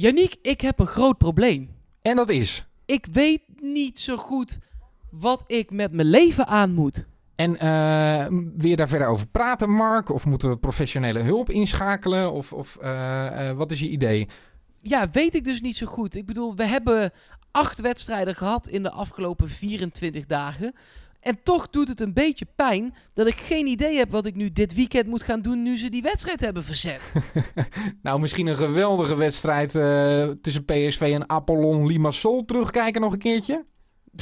Yannick, ik heb een groot probleem. En dat is. Ik weet niet zo goed wat ik met mijn leven aan moet. En eh, wil je daar verder over praten, Mark? Of moeten we professionele hulp inschakelen? Of, of eh, eh, wat is je idee? Ja, weet ik dus niet zo goed. Ik bedoel, we hebben acht wedstrijden gehad in de afgelopen 24 dagen. En toch doet het een beetje pijn dat ik geen idee heb wat ik nu dit weekend moet gaan doen nu ze die wedstrijd hebben verzet. nou, misschien een geweldige wedstrijd eh, tussen PSV en Apollon Limassol terugkijken nog een keertje?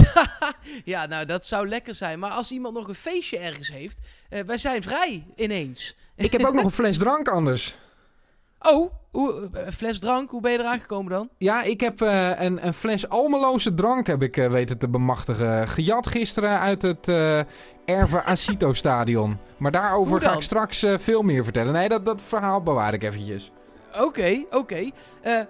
ja, nou dat zou lekker zijn. Maar als iemand nog een feestje ergens heeft, uh, wij zijn vrij ineens. ik heb ook nog een fles drank anders. Oh, hoe, een fles drank, hoe ben je eraan gekomen dan? Ja, ik heb uh, een, een, fles Almeloze drank heb ik uh, weten te bemachtigen. Gejat gisteren uit het uh, Erve Acito stadion. Maar daarover ga ik straks veel meer vertellen. Nee, dat, dat verhaal bewaar ik eventjes. Oké, oké. Okay.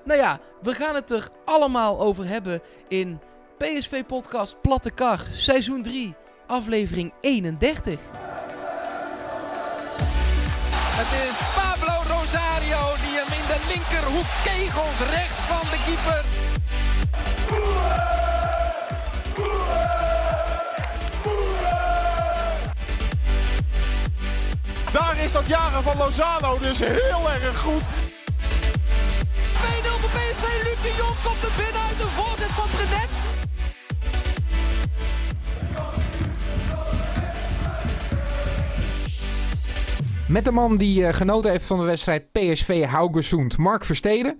nou ja, we gaan het er allemaal over hebben in PSV Podcast Platte Kar, seizoen 3, aflevering 31. Het is Pablo Rosario die hem in de linkerhoek kegelt, rechts van de keeper. Daar is dat jagen van Lozano dus heel erg goed. 2-0 voor PSV. Luc de Jong komt er binnen uit de voorzet van Brenet. Met de man die uh, genoten heeft van de wedstrijd PSV Haugesund, Mark Versteden.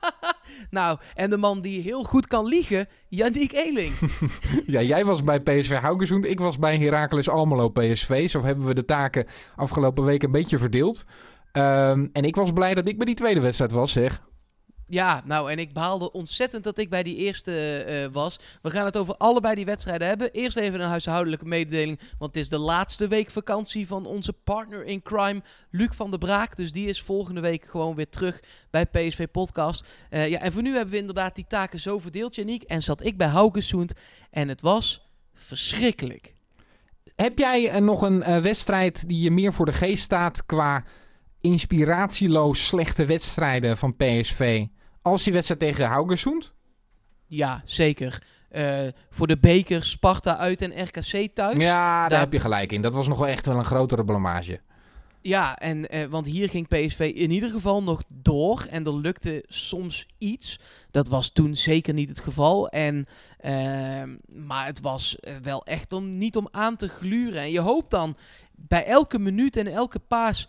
nou, en de man die heel goed kan liegen, Yannick Eeling. ja, jij was bij PSV Haugesund, ik was bij Heracles Almelo PSV. Zo hebben we de taken afgelopen week een beetje verdeeld. Um, en ik was blij dat ik bij die tweede wedstrijd was, zeg. Ja, nou, en ik behaalde ontzettend dat ik bij die eerste uh, was. We gaan het over allebei die wedstrijden hebben. Eerst even een huishoudelijke mededeling, want het is de laatste week vakantie van onze partner in crime, Luc van der Braak. Dus die is volgende week gewoon weer terug bij PSV Podcast. Uh, ja, en voor nu hebben we inderdaad die taken zo verdeeld, Janiek. En zat ik bij Haugesund en het was verschrikkelijk. Heb jij uh, nog een wedstrijd die je meer voor de geest staat qua inspiratieloos slechte wedstrijden van PSV? Als die wedstrijd tegen Haugesund? Ja, zeker. Uh, voor de beker Sparta uit en RKC thuis. Ja, daar, daar, heb je gelijk in. Dat was nog wel echt wel een grotere blamage. Ja, en, uh, want hier ging PSV in ieder geval nog door. En er lukte soms iets. Dat was toen zeker niet het geval. En, uh, maar het was wel echt om, niet om aan te gluren. En je hoopt dan bij elke minuut en elke paas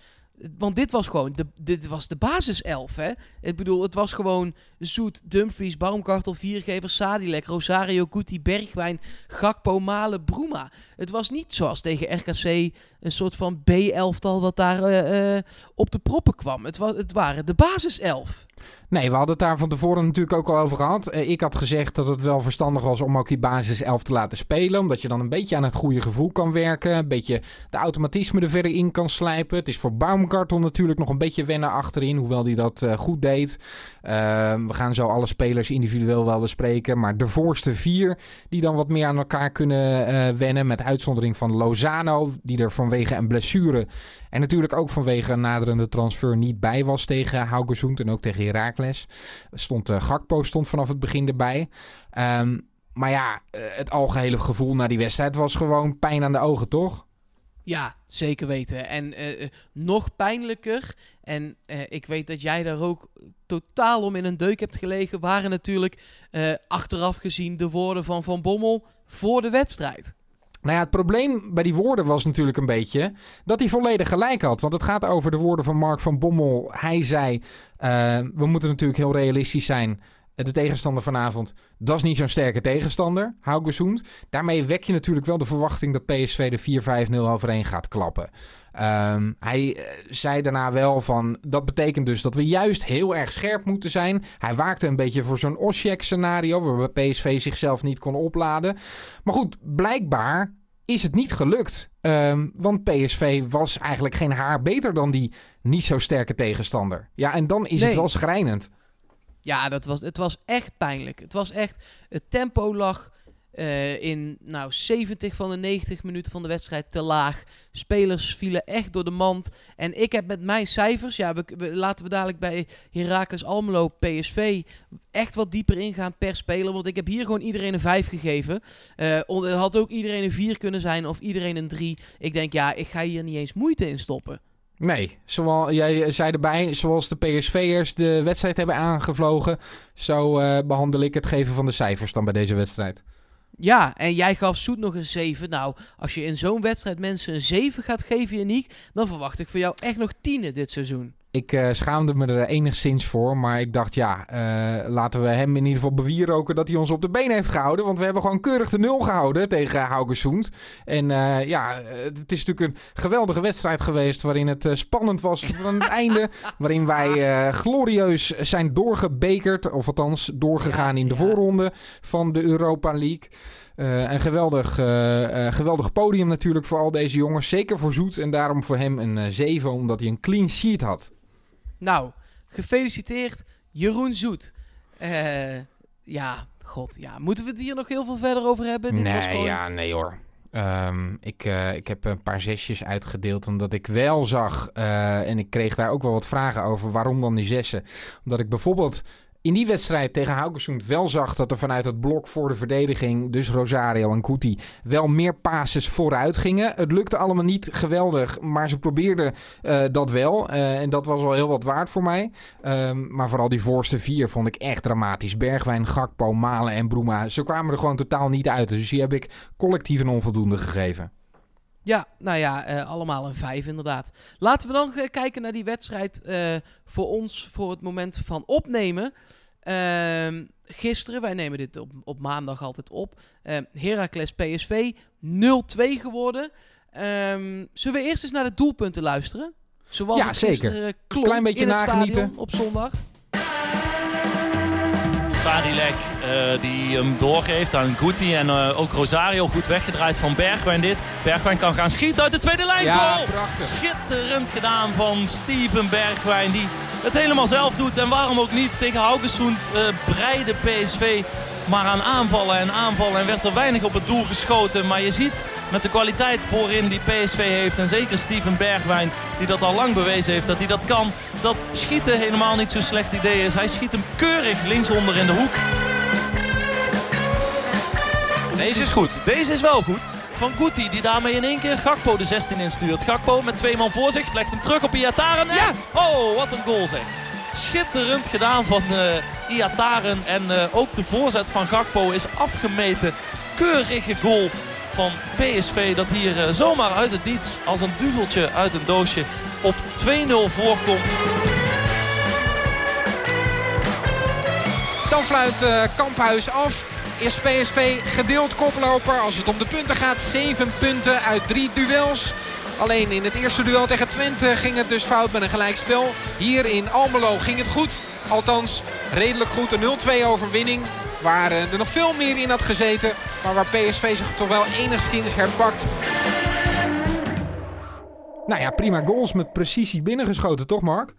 want dit was gewoon de, dit was de basiself, hè? Ik bedoel, het was gewoon Zoet, Dumfries, Baumgartel, Viergever, Sadilek, Rosario, Guti, Bergwijn, Gakpo, Malen, Bruma. Het was niet zoals tegen RKC een soort van B-elftal wat daar uh, uh, op de proppen kwam. Het, was, het waren de basiself. Nee, we hadden het daar van tevoren natuurlijk ook al over gehad. Uh, ik had gezegd dat het wel verstandig was om ook die basiself te laten spelen. Omdat je dan een beetje aan het goede gevoel kan werken. Een beetje de automatisme er verder in kan slijpen. Het is voor Baumgartel natuurlijk nog een beetje wennen achterin. Hoewel hij dat uh, goed deed. Uh, we gaan zo alle spelers individueel wel bespreken. Maar de voorste vier die dan wat meer aan elkaar kunnen wennen. Met uitzondering van Lozano. Die er vanwege een blessure en natuurlijk ook vanwege een naderende transfer niet bij was tegen Haugesund. En ook tegen Heracles. Stond, uh, Gakpo stond vanaf het begin erbij. Um, maar ja, uh, het algehele gevoel na die wedstrijd was gewoon pijn aan de ogen, toch? Ja, zeker weten. En uh, nog pijnlijker, en ik weet dat jij daar ook totaal om in een deuk hebt gelegen, waren natuurlijk achteraf gezien de woorden van Van Bommel voor de wedstrijd. Nou ja, het probleem bij die woorden was natuurlijk een beetje dat hij volledig gelijk had. Want het gaat over de woorden van Mark van Bommel. Hij zei: uh, We moeten natuurlijk heel realistisch zijn. De tegenstander vanavond, dat is niet zo'n sterke tegenstander, Haugesund. Daarmee wek je natuurlijk wel de verwachting dat PSV de 4-5-0 overheen gaat klappen. Um, hij uh, zei daarna wel van, dat betekent dus dat we juist heel erg scherp moeten zijn. Hij waakte een beetje voor zo'n Osijek scenario, waarbij PSV zichzelf niet kon opladen. Maar goed, blijkbaar is het niet gelukt. Um, want PSV was eigenlijk geen haar beter dan die niet zo sterke tegenstander. Ja, en dan is nee. het wel schrijnend. Ja, dat was, het was echt pijnlijk. Het was echt, het tempo lag eh, in nou, 70 van de 90 minuten van de wedstrijd te laag. Spelers vielen echt door de mand. En ik heb met mijn cijfers, ja, we, laten we dadelijk bij Heracles Almelo PSV echt wat dieper ingaan per speler. Want ik heb hier gewoon iedereen een 5 gegeven. Eh, on- het had ook iedereen een 4 kunnen zijn of iedereen een 3. Ik denk, ja, ik ga hier niet eens moeite in stoppen. Nee, zoals jij zei erbij, zoals de PSV'ers de wedstrijd hebben aangevlogen, zo eh, behandel ik het geven van de cijfers dan bij deze wedstrijd. Ja, en jij gaf Zoet nog een 7. Nou, als je in zo'n wedstrijd mensen een 7 gaat geven, Janiek, dan verwacht ik van jou echt nog tienen dit seizoen. Ik eh, schaamde me er enigszins voor, maar ik dacht ja, eh, laten we hem in ieder geval bewieroken dat hij ons op de been heeft gehouden. Want we hebben gewoon keurig de nul gehouden tegen Haugesund. En eh, ja, het is natuurlijk een geweldige wedstrijd geweest waarin het spannend was van het einde. Waarin wij glorieus zijn doorgebekerd, of althans doorgegaan in de voorronde van de Europa League. Een geweldig, geweldig podium natuurlijk voor al deze jongens. Zeker voor Zoet en daarom voor hem een eh 7, omdat hij een clean sheet had. Nou, gefeliciteerd Jeroen Zoet. Eh, ja, god, ja. Moeten we het hier nog heel veel verder over hebben? Dit was nee, gewoon... ja, nee hoor. Ehm, ik, eh, ik heb een paar zesjes uitgedeeld omdat ik wel zag, eh, en ik kreeg daar ook wel wat vragen over, waarom dan die zessen? Omdat ik bijvoorbeeld in die wedstrijd tegen Haugesund wel zag dat er vanuit het blok voor de verdediging, dus Rosario en Kuti, wel meer passes vooruit gingen. Het lukte allemaal niet geweldig, maar ze probeerden eh, dat wel. Eh, en dat was al heel wat waard voor mij. Ehm, maar vooral die voorste vier vond ik echt dramatisch. Bergwijn, Gakpo, Malen en Broema. Ze kwamen er gewoon totaal niet uit. Dus die heb ik collectief een onvoldoende gegeven. Ja, nou ja, eh, allemaal een 5 inderdaad. Laten we dan eh, kijken naar die wedstrijd eh, voor ons, voor het moment van opnemen. Ehm, gisteren, wij nemen dit op, op maandag altijd op. Ehm Heracles PSV 0-2 geworden. Ehm, zullen we eerst eens naar de doelpunten luisteren? Zoals Ja, het zeker. gisteren klonk Klein beetje nagenieten. op zondag. Sadilek eh, die hem doorgeeft aan Guti en eh, ook Rosario goed weggedraaid van Bergwijn dit. Bergwijn kan gaan schieten uit de tweede lijn. Ja, Goal! prachtig. Schitterend gedaan van Steven Bergwijn die het helemaal zelf doet. En waarom ook niet tegen Haugesund uh, breide PSV maar aan aanvallen en aanvallen. En werd er weinig op het doel geschoten. Maar je ziet met de kwaliteit voorin die PSV heeft. En zeker Steven Bergwijn die dat al lang bewezen heeft dat hij dat kan. Dat schieten helemaal niet zo'n slecht idee is. Hij schiet hem keurig linksonder in de hoek. Deze is goed. Deze is wel goed. Van Guti die daarmee in één keer Gakpo de 16 instuurt. Gakpo met twee man voor zich. Legt hem terug op Iataren. Ja! Oh, wat een goal zeg. Schitterend gedaan van uh, Iataren. En uh, ook de voorzet van Gakpo is afgemeten. Keurige goal van PSV dat hier uh, zomaar uit het niets als een duveltje uit een doosje op 2-0 voorkomt. Dan fluit uh, Kamphuis af. Is PSV gedeeld koploper. Als het om de punten gaat, 7 punten uit 3 duels. Alleen in het eerste duel tegen Twente ging het dus fout met een gelijkspel. Hier in Almelo ging het goed. Althans, redelijk goed. Een 0-2 overwinning. Waar er nog veel meer in had gezeten. Maar waar PSV zich toch wel enigszins herpakt. Nou ja, prima goals met precisie binnengeschoten, toch Mark?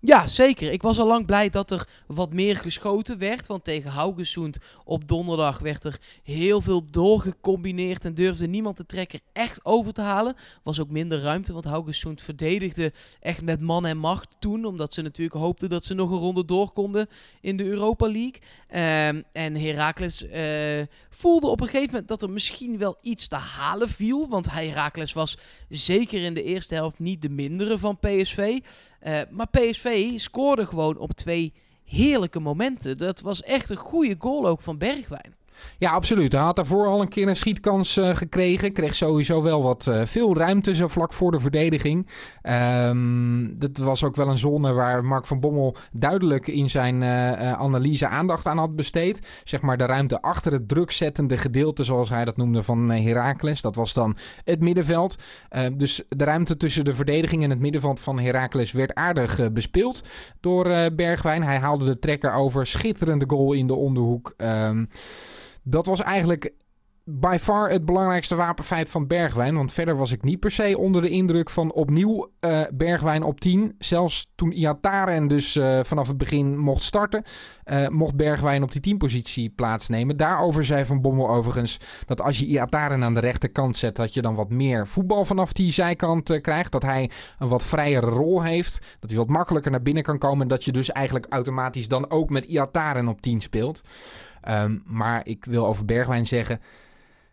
Ja, zeker. Ik was al lang blij dat er wat meer geschoten werd. Want tegen Haugesund op donderdag werd er heel veel doorgecombineerd. En durfde niemand de trekker echt over te halen. Was ook minder ruimte, want Haugesund verdedigde echt met man en macht toen. Omdat ze natuurlijk hoopten dat ze nog een ronde door konden in de Europa League. Um, en Heracles uh, voelde op een gegeven moment dat er misschien wel iets te halen viel. Want Heracles was zeker in de eerste helft niet de mindere van PSV. Uh, maar PSV scoorde gewoon op twee heerlijke momenten. Dat was echt een goede goal ook van Bergwijn. Ja, absoluut. Hij had daarvoor al een keer een schietkans uh, gekregen. Kreeg sowieso wel wat uh, veel ruimte zo vlak voor de verdediging. Um, dat was ook wel een zone waar Mark van Bommel duidelijk in zijn uh, analyse aandacht aan had besteed. Zeg maar de ruimte achter het drukzettende gedeelte, zoals hij dat noemde, van Heracles. Dat was dan het middenveld. dus de ruimte tussen de verdediging en het middenveld van Heracles werd aardig bespeeld door Bergwijn. Hij haalde de trekker over. Schitterende goal in de onderhoek. Um, dat was eigenlijk by far het belangrijkste wapenfeit van Bergwijn. Want verder was ik niet per se onder de indruk van opnieuw uh, Bergwijn op 10. Zelfs toen Iataren dus uh, vanaf het begin mocht starten, uh, mocht Bergwijn op die 10-positie plaatsnemen. Daarover zei Van Bommel overigens dat als je Iataren aan de rechterkant zet, dat je dan wat meer voetbal vanaf die zijkant krijgt. Dat hij een wat vrijere rol heeft. Dat hij wat makkelijker naar binnen kan komen. En dat je dus eigenlijk automatisch dan ook met Iataren op 10 speelt. Um, maar ik wil over Bergwijn zeggen,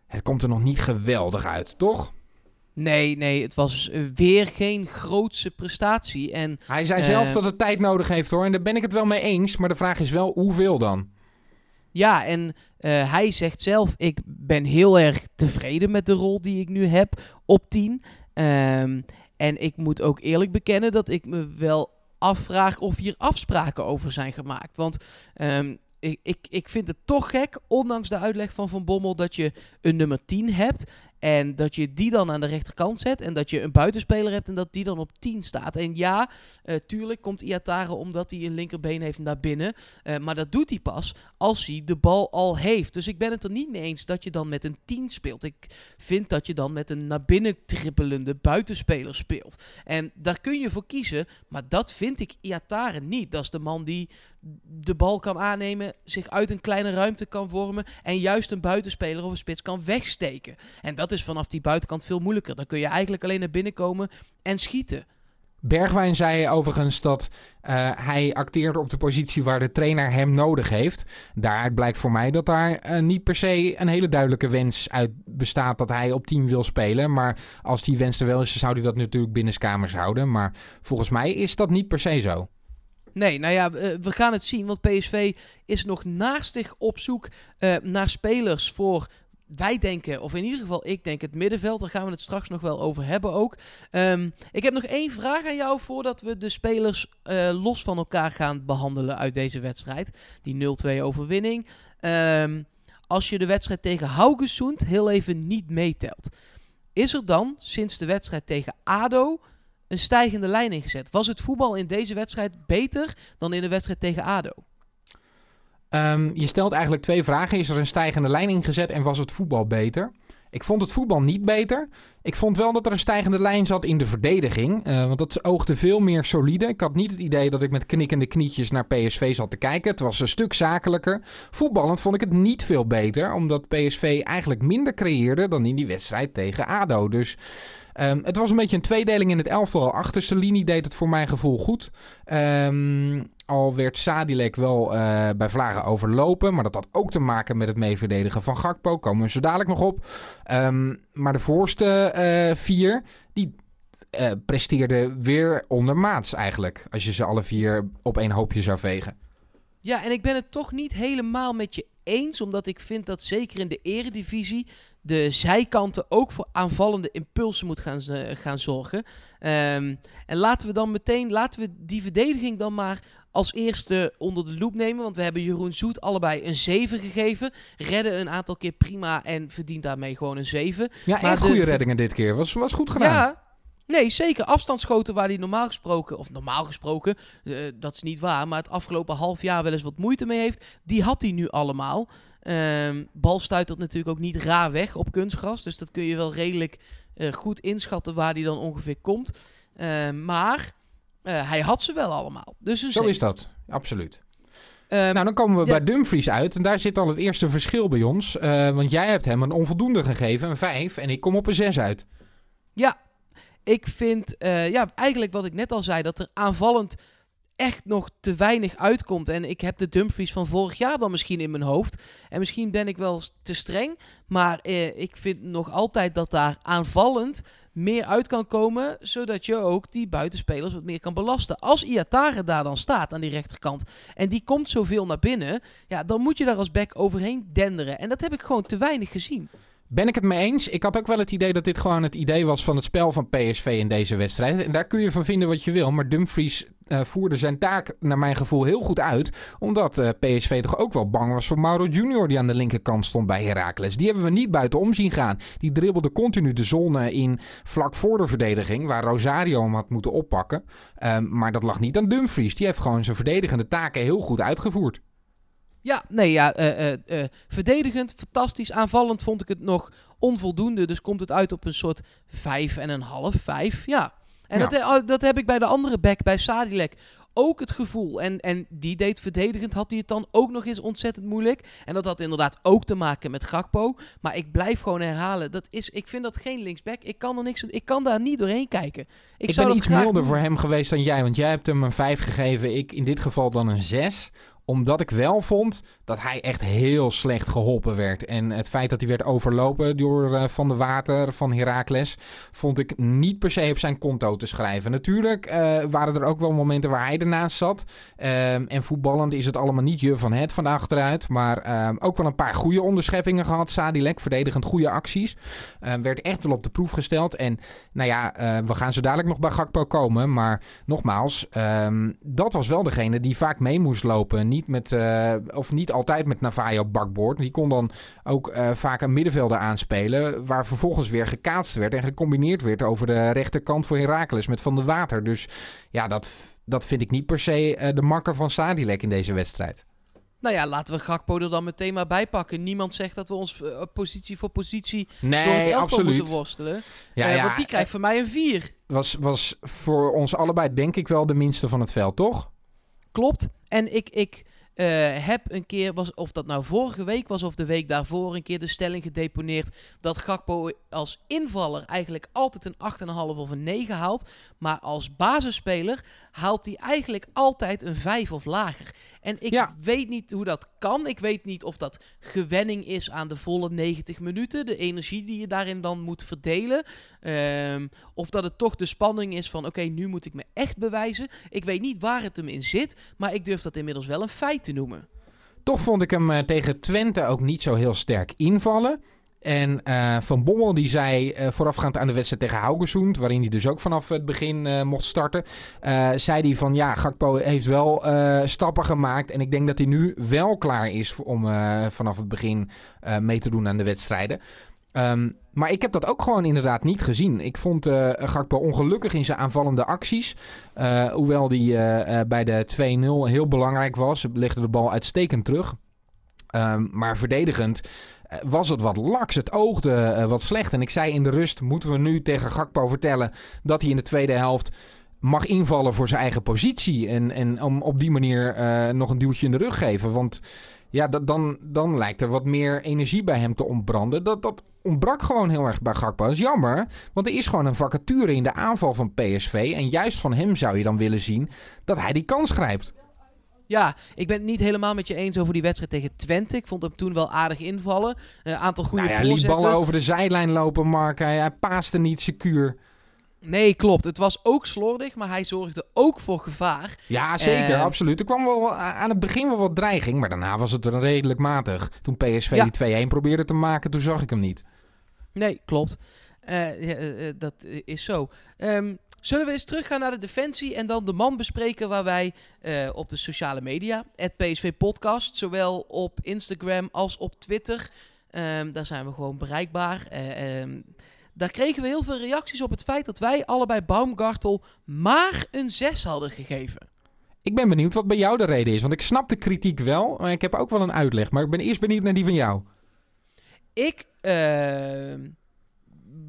het komt er nog niet geweldig uit, toch? Nee, nee, het was weer geen grootse prestatie. En, Hij zei zelf dat het tijd nodig heeft hoor. En daar ben ik het wel mee eens. Maar de vraag is wel hoeveel dan? Ja, en uh, hij zegt zelf: Ik ben heel erg tevreden met de rol die ik nu heb op 10. Um, en ik moet ook eerlijk bekennen dat ik me wel afvraag of hier afspraken over zijn gemaakt. Want um, ik, ik, ik vind het toch gek, ondanks de uitleg van Van Bommel, dat je een nummer 10 hebt. En dat je die dan aan de rechterkant zet. En dat je een buitenspeler hebt en dat die dan op 10 staat. En ja, uh, tuurlijk komt Iatare omdat hij een linkerbeen heeft naar binnen. Uh, maar dat doet hij pas als hij de bal al heeft. Dus ik ben het er niet mee eens dat je dan met een 10 speelt. Ik vind dat je dan met een naar binnen trippelende buitenspeler speelt. En daar kun je voor kiezen. Maar dat vind ik Iatare niet. Dat is de man die de bal kan aannemen, zich uit een kleine ruimte kan vormen en juist een buitenspeler of een spits kan wegsteken. En dat is vanaf die buitenkant veel moeilijker. Dan kun je eigenlijk alleen naar binnen komen en schieten. Bergwijn zei overigens dat uh, hij acteerde op de positie waar de trainer hem nodig heeft. Daaruit blijkt voor mij dat daar uh, niet per se een hele duidelijke wens uit bestaat dat hij op 10 wil spelen. Maar als die wens er wel is, zou hij dat natuurlijk binnenskamers houden. Maar volgens mij is dat niet per se zo. Nee, nou ja, we gaan het zien. Want PSV is nog naastig op zoek naar spelers voor wij denken, of in ieder geval ik denk het middenveld. Daar gaan we het straks nog wel over hebben ook. Um, ik heb nog één vraag aan jou voordat we de spelers uh, los van elkaar gaan behandelen uit deze wedstrijd. Die 0-2 overwinning. Um, als je de wedstrijd tegen Haugesund heel even niet meetelt. Is er dan sinds de wedstrijd tegen ADO een stijgende lijn ingezet? Was het voetbal in deze wedstrijd beter dan in de wedstrijd tegen ADO? Um, je stelt eigenlijk twee vragen. Is er een stijgende lijn ingezet en was het voetbal beter? Ik vond het voetbal niet beter. Ik vond wel dat er een stijgende lijn zat in de verdediging. Uh, want dat oogde veel meer solide. Ik had niet het idee dat ik met knikkende knietjes naar PSV zat te kijken. Het was een stuk zakelijker. Voetballend vond ik het niet veel beter. Omdat PSV eigenlijk minder creëerde dan in die wedstrijd tegen ADO. Dus Um, het was een beetje een tweedeling in het elftal. Achterste linie deed het voor mijn gevoel goed. Um, al werd Sadilek wel uh, bij Vlagen overlopen. Maar dat had ook te maken met het meeverdedigen van Gakpo. Komen we zo dadelijk nog op. Um, maar de voorste uh, vier, die uh, presteerden weer ondermaats eigenlijk. Als je ze alle vier op één hoopje zou vegen. Ja, en ik ben het toch niet helemaal met je eens. Omdat ik vind dat zeker in de eredivisie de zijkanten ook voor aanvallende impulsen moet gaan, gaan zorgen. Um, en laten we dan meteen, laten we die verdediging dan maar als eerste onder de loep nemen. Want we hebben Jeroen Zoet allebei een 7 gegeven. Redden een aantal keer prima en verdient daarmee gewoon een 7. Ja, maar echt goede reddingen dit keer. Was, was goed gedaan. Ja, Nee, zeker. Afstandsschoten waar hij normaal gesproken, of normaal gesproken, uh, dat is niet waar, maar het afgelopen half jaar wel eens wat moeite mee heeft, die had hij nu allemaal. Um, bal stuitert natuurlijk ook niet raar weg op kunstgras. Dus dat kun je wel redelijk uh, goed inschatten waar hij dan ongeveer komt. Uh, maar uh, hij had ze wel allemaal. Dus Zo is dat, absoluut. nou, dan komen we ja. bij Dumfries uit. En daar zit al het eerste verschil bij ons. want jij hebt hem een onvoldoende gegeven, een 5. En ik kom op een 6 uit. Ja, ik vind ja, eigenlijk wat ik net al zei, dat er aanvallend echt nog te weinig uitkomt. En ik heb de Dumfries van vorig jaar dan misschien in mijn hoofd. En misschien ben ik wel te streng. Maar eh, ik vind nog altijd dat daar aanvallend meer uit kan komen. Zodat je ook die buitenspelers wat meer kan belasten. Als Iatare daar dan staat aan die rechterkant. En die komt zoveel naar binnen. Ja, dan moet je daar als back overheen denderen. En dat heb ik gewoon te weinig gezien. Ben ik het mee eens? Ik had ook wel het idee dat dit gewoon het idee was van het spel van PSV in deze wedstrijd. En daar kun je van vinden wat je wil. Maar Dumfries uh, voerde zijn taak naar mijn gevoel heel goed uit. Omdat uh, PSV toch ook wel bang was voor Mauro Junior die aan de linkerkant stond bij Heracles. Die hebben we niet buitenom zien gaan. Die dribbelde continu de zone in vlak voor de verdediging. Waar Rosario hem had moeten oppakken. Um, maar dat lag niet aan Dumfries. Die heeft gewoon zijn verdedigende taken heel goed uitgevoerd. Ja, nee, ja, eh, eh, eh, verdedigend, fantastisch. Aanvallend vond ik het nog onvoldoende. Dus komt het uit op een soort vijf en een half, vijf, ja. En Ja. Dat, eh, dat heb ik bij de andere back, bij Sadilek, ook het gevoel. En, en die deed verdedigend, had hij het dan ook nog eens ontzettend moeilijk. En dat had inderdaad ook te maken met Gakpo. Maar ik blijf gewoon herhalen, dat is, ik vind dat geen linksback. Ik kan, er niks, ik kan daar niet doorheen kijken. Ik, Ik, zou ben iets milder doen. voor hem geweest dan jij. Want jij hebt hem een 5 gegeven. Ik in dit geval dan een 6 omdat ik wel vond dat hij echt heel slecht geholpen werd. En het feit dat hij werd overlopen door eh, Van de Water van Heracles... vond ik niet per se op zijn konto te schrijven. Natuurlijk eh, waren er ook wel momenten waar hij ernaast zat. Ehm, en voetballend is het allemaal niet je van het van achteruit. Maar ehm, ook wel een paar goede onderscheppingen gehad. Sadilek, verdedigend goede acties. Ehm, werd echt wel op de proef gesteld. En nou ja, eh, we gaan zo dadelijk nog bij Gakpo komen. Maar nogmaals, dat was wel degene die vaak mee moest lopen. Niet met, eh, of niet altijd met Navajo bakboord. Die kon dan ook eh, vaak een middenvelder aanspelen. Waar vervolgens weer gekaatst werd en gecombineerd werd over de rechterkant voor Heracles met Van der Water. Dus ja, dat, dat vind ik niet per se eh, de makker van Sadilek in deze wedstrijd. Nou ja, laten we Gakpo er dan meteen maar bij pakken. Niemand zegt dat we ons positie voor positie door het Nee, elftal absoluut. moeten worstelen. Ja, ja, want die krijgt van mij een 4. was, was voor ons allebei denk ik wel de minste van het veld, toch? Klopt. En ik, ik eh, heb een keer, was, of dat nou vorige week was of de week daarvoor, een keer de stelling gedeponeerd dat Gakpo als invaller eigenlijk altijd een 8,5 of een 9 haalt. Maar als basisspeler haalt hij eigenlijk altijd een 5 of lager. En ik Ja. weet niet hoe dat kan. Ik weet niet of dat gewenning is aan de volle 90 minuten. De energie die je daarin dan moet verdelen. Ehm, of dat het toch de spanning is van: oké, nu moet ik me echt bewijzen. Ik weet niet waar het hem in zit. Maar ik durf dat inmiddels wel een feit te noemen. Toch vond ik hem eh, tegen Twente ook niet zo heel sterk invallen. En eh, Van Bommel die zei eh, voorafgaand aan de wedstrijd tegen Haugesund, waarin hij dus ook vanaf het begin eh, mocht starten, zei hij van ja, Gakpo heeft wel stappen gemaakt en ik denk dat hij nu wel klaar is om vanaf het begin mee te doen aan de wedstrijden. Ehm, maar ik heb dat ook gewoon inderdaad niet gezien. Ik vond eh Gakpo ongelukkig in zijn aanvallende acties. Hoewel die bij de 2-0 heel belangrijk was. Legde de bal uitstekend terug. Ehm, maar verdedigend was het wat laks. Het oogde eh, wat slecht. En ik zei in de rust, moeten we nu tegen Gakpo vertellen... dat hij in de tweede helft mag invallen voor zijn eigen positie. En, en om op die manier eh, nog een duwtje in de rug geven. Want ja, dat, dan, dan lijkt er wat meer energie bij hem te ontbranden. Dat, dat ontbrak gewoon heel erg bij Gakpo. Dat is jammer, want er is gewoon een vacature in de aanval van PSV. En juist van hem zou je dan willen zien dat hij die kans grijpt. Ja, ik ben het niet helemaal met je eens over die wedstrijd tegen Twente. Ik vond hem toen wel aardig invallen. Een aantal goede Nou ja, hij liet ballen over de zijlijn lopen, Mark. Hij, hij paaste niet secuur. Nee, klopt. Het was ook slordig, maar hij zorgde ook voor gevaar. Ja, zeker, Eh. absoluut. Er kwam wel aan het begin wel wat dreiging, maar daarna was het redelijk matig. Toen PSV Ja. die 2-1 probeerde te maken, toen zag ik hem niet. Nee, klopt. Eh, eh, eh, dat is zo. Ehm, zullen we eens teruggaan naar de defensie en dan de man bespreken waar wij eh, op de sociale media, het PSV Podcast, zowel op Instagram als op Twitter, ehm, daar zijn we gewoon bereikbaar. Eh, ehm, daar kregen we heel veel reacties op het feit dat wij allebei Baumgartel maar een 6 hadden gegeven. Ik ben benieuwd wat bij jou de reden is, want ik snap de kritiek wel, maar ik heb ook wel een uitleg. Maar ik ben eerst benieuwd naar die van jou. Ik ehm,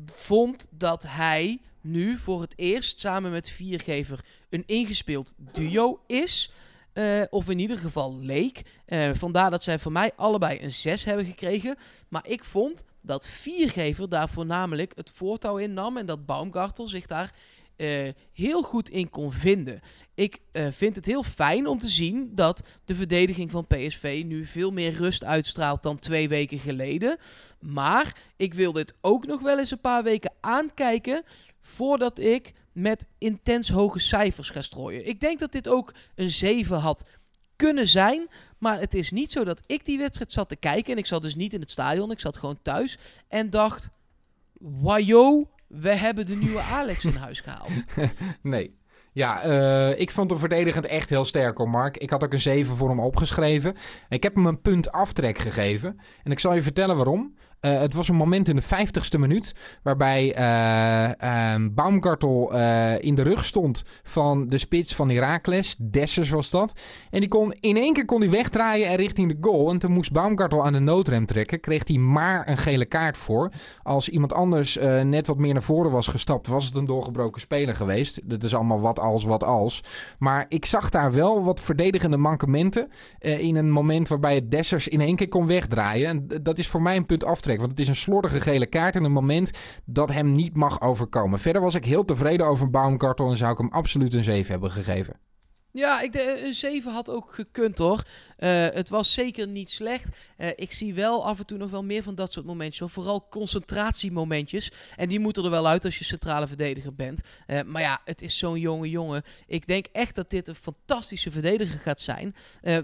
vond dat hij nu voor het eerst samen met Viergever een ingespeeld duo is. Eh, of in ieder geval leek. Eh, vandaar dat zij voor mij allebei een 6 hebben gekregen. Maar ik vond dat Viergever daar voornamelijk het voortouw in nam. En dat Baumgartel zich daar eh, heel goed in kon vinden. Ik vind het heel fijn om te zien dat de verdediging van PSV nu veel meer rust uitstraalt dan twee weken geleden. Maar ik wil dit ook nog wel eens een paar weken aankijken voordat ik met intens hoge cijfers ga strooien. Ik denk dat dit ook een 7 had kunnen zijn. Maar het is niet zo dat ik die wedstrijd zat te kijken. En ik zat dus niet in het stadion. Ik zat gewoon thuis. En dacht: Wajo, we hebben de nieuwe Alex in huis gehaald. Nee. Ja, eh, ik vond hem verdedigend echt heel sterk hoor, Mark. Ik had ook een 7 voor hem opgeschreven. Ik heb hem een punt aftrek gegeven. En ik zal je vertellen waarom. Uh, het was een moment in de 50ste minuut waarbij uh, um, Baumgartel uh, in de rug stond van de spits van Heracles. Dessers was dat. En die kon in één keer kon hij wegdraaien en richting de goal. En toen moest Baumgartel aan de noodrem trekken. Kreeg hij maar een gele kaart voor. Als iemand anders net wat meer naar voren was gestapt, was het een doorgebroken speler geweest. Dat is allemaal wat als, wat als. Maar ik zag daar wel wat verdedigende mankementen. in een moment waarbij het Dessers in één keer kon wegdraaien. En dat is voor mij een punt Want het is een slordige gele kaart en een moment dat hem niet mag overkomen. Verder was ik heel tevreden over Baumgartel en zou ik hem absoluut een 7 hebben gegeven. Ja, ik de, een 7 had ook gekund hoor. Uh, het was zeker niet slecht. Uh, ik zie wel af en toe nog wel meer van dat soort momentjes. Vooral concentratiemomentjes. En die moeten er wel uit als je centrale verdediger bent. Maar ja, het is zo'n jonge jongen. Ik denk echt dat dit een fantastische verdediger gaat zijn.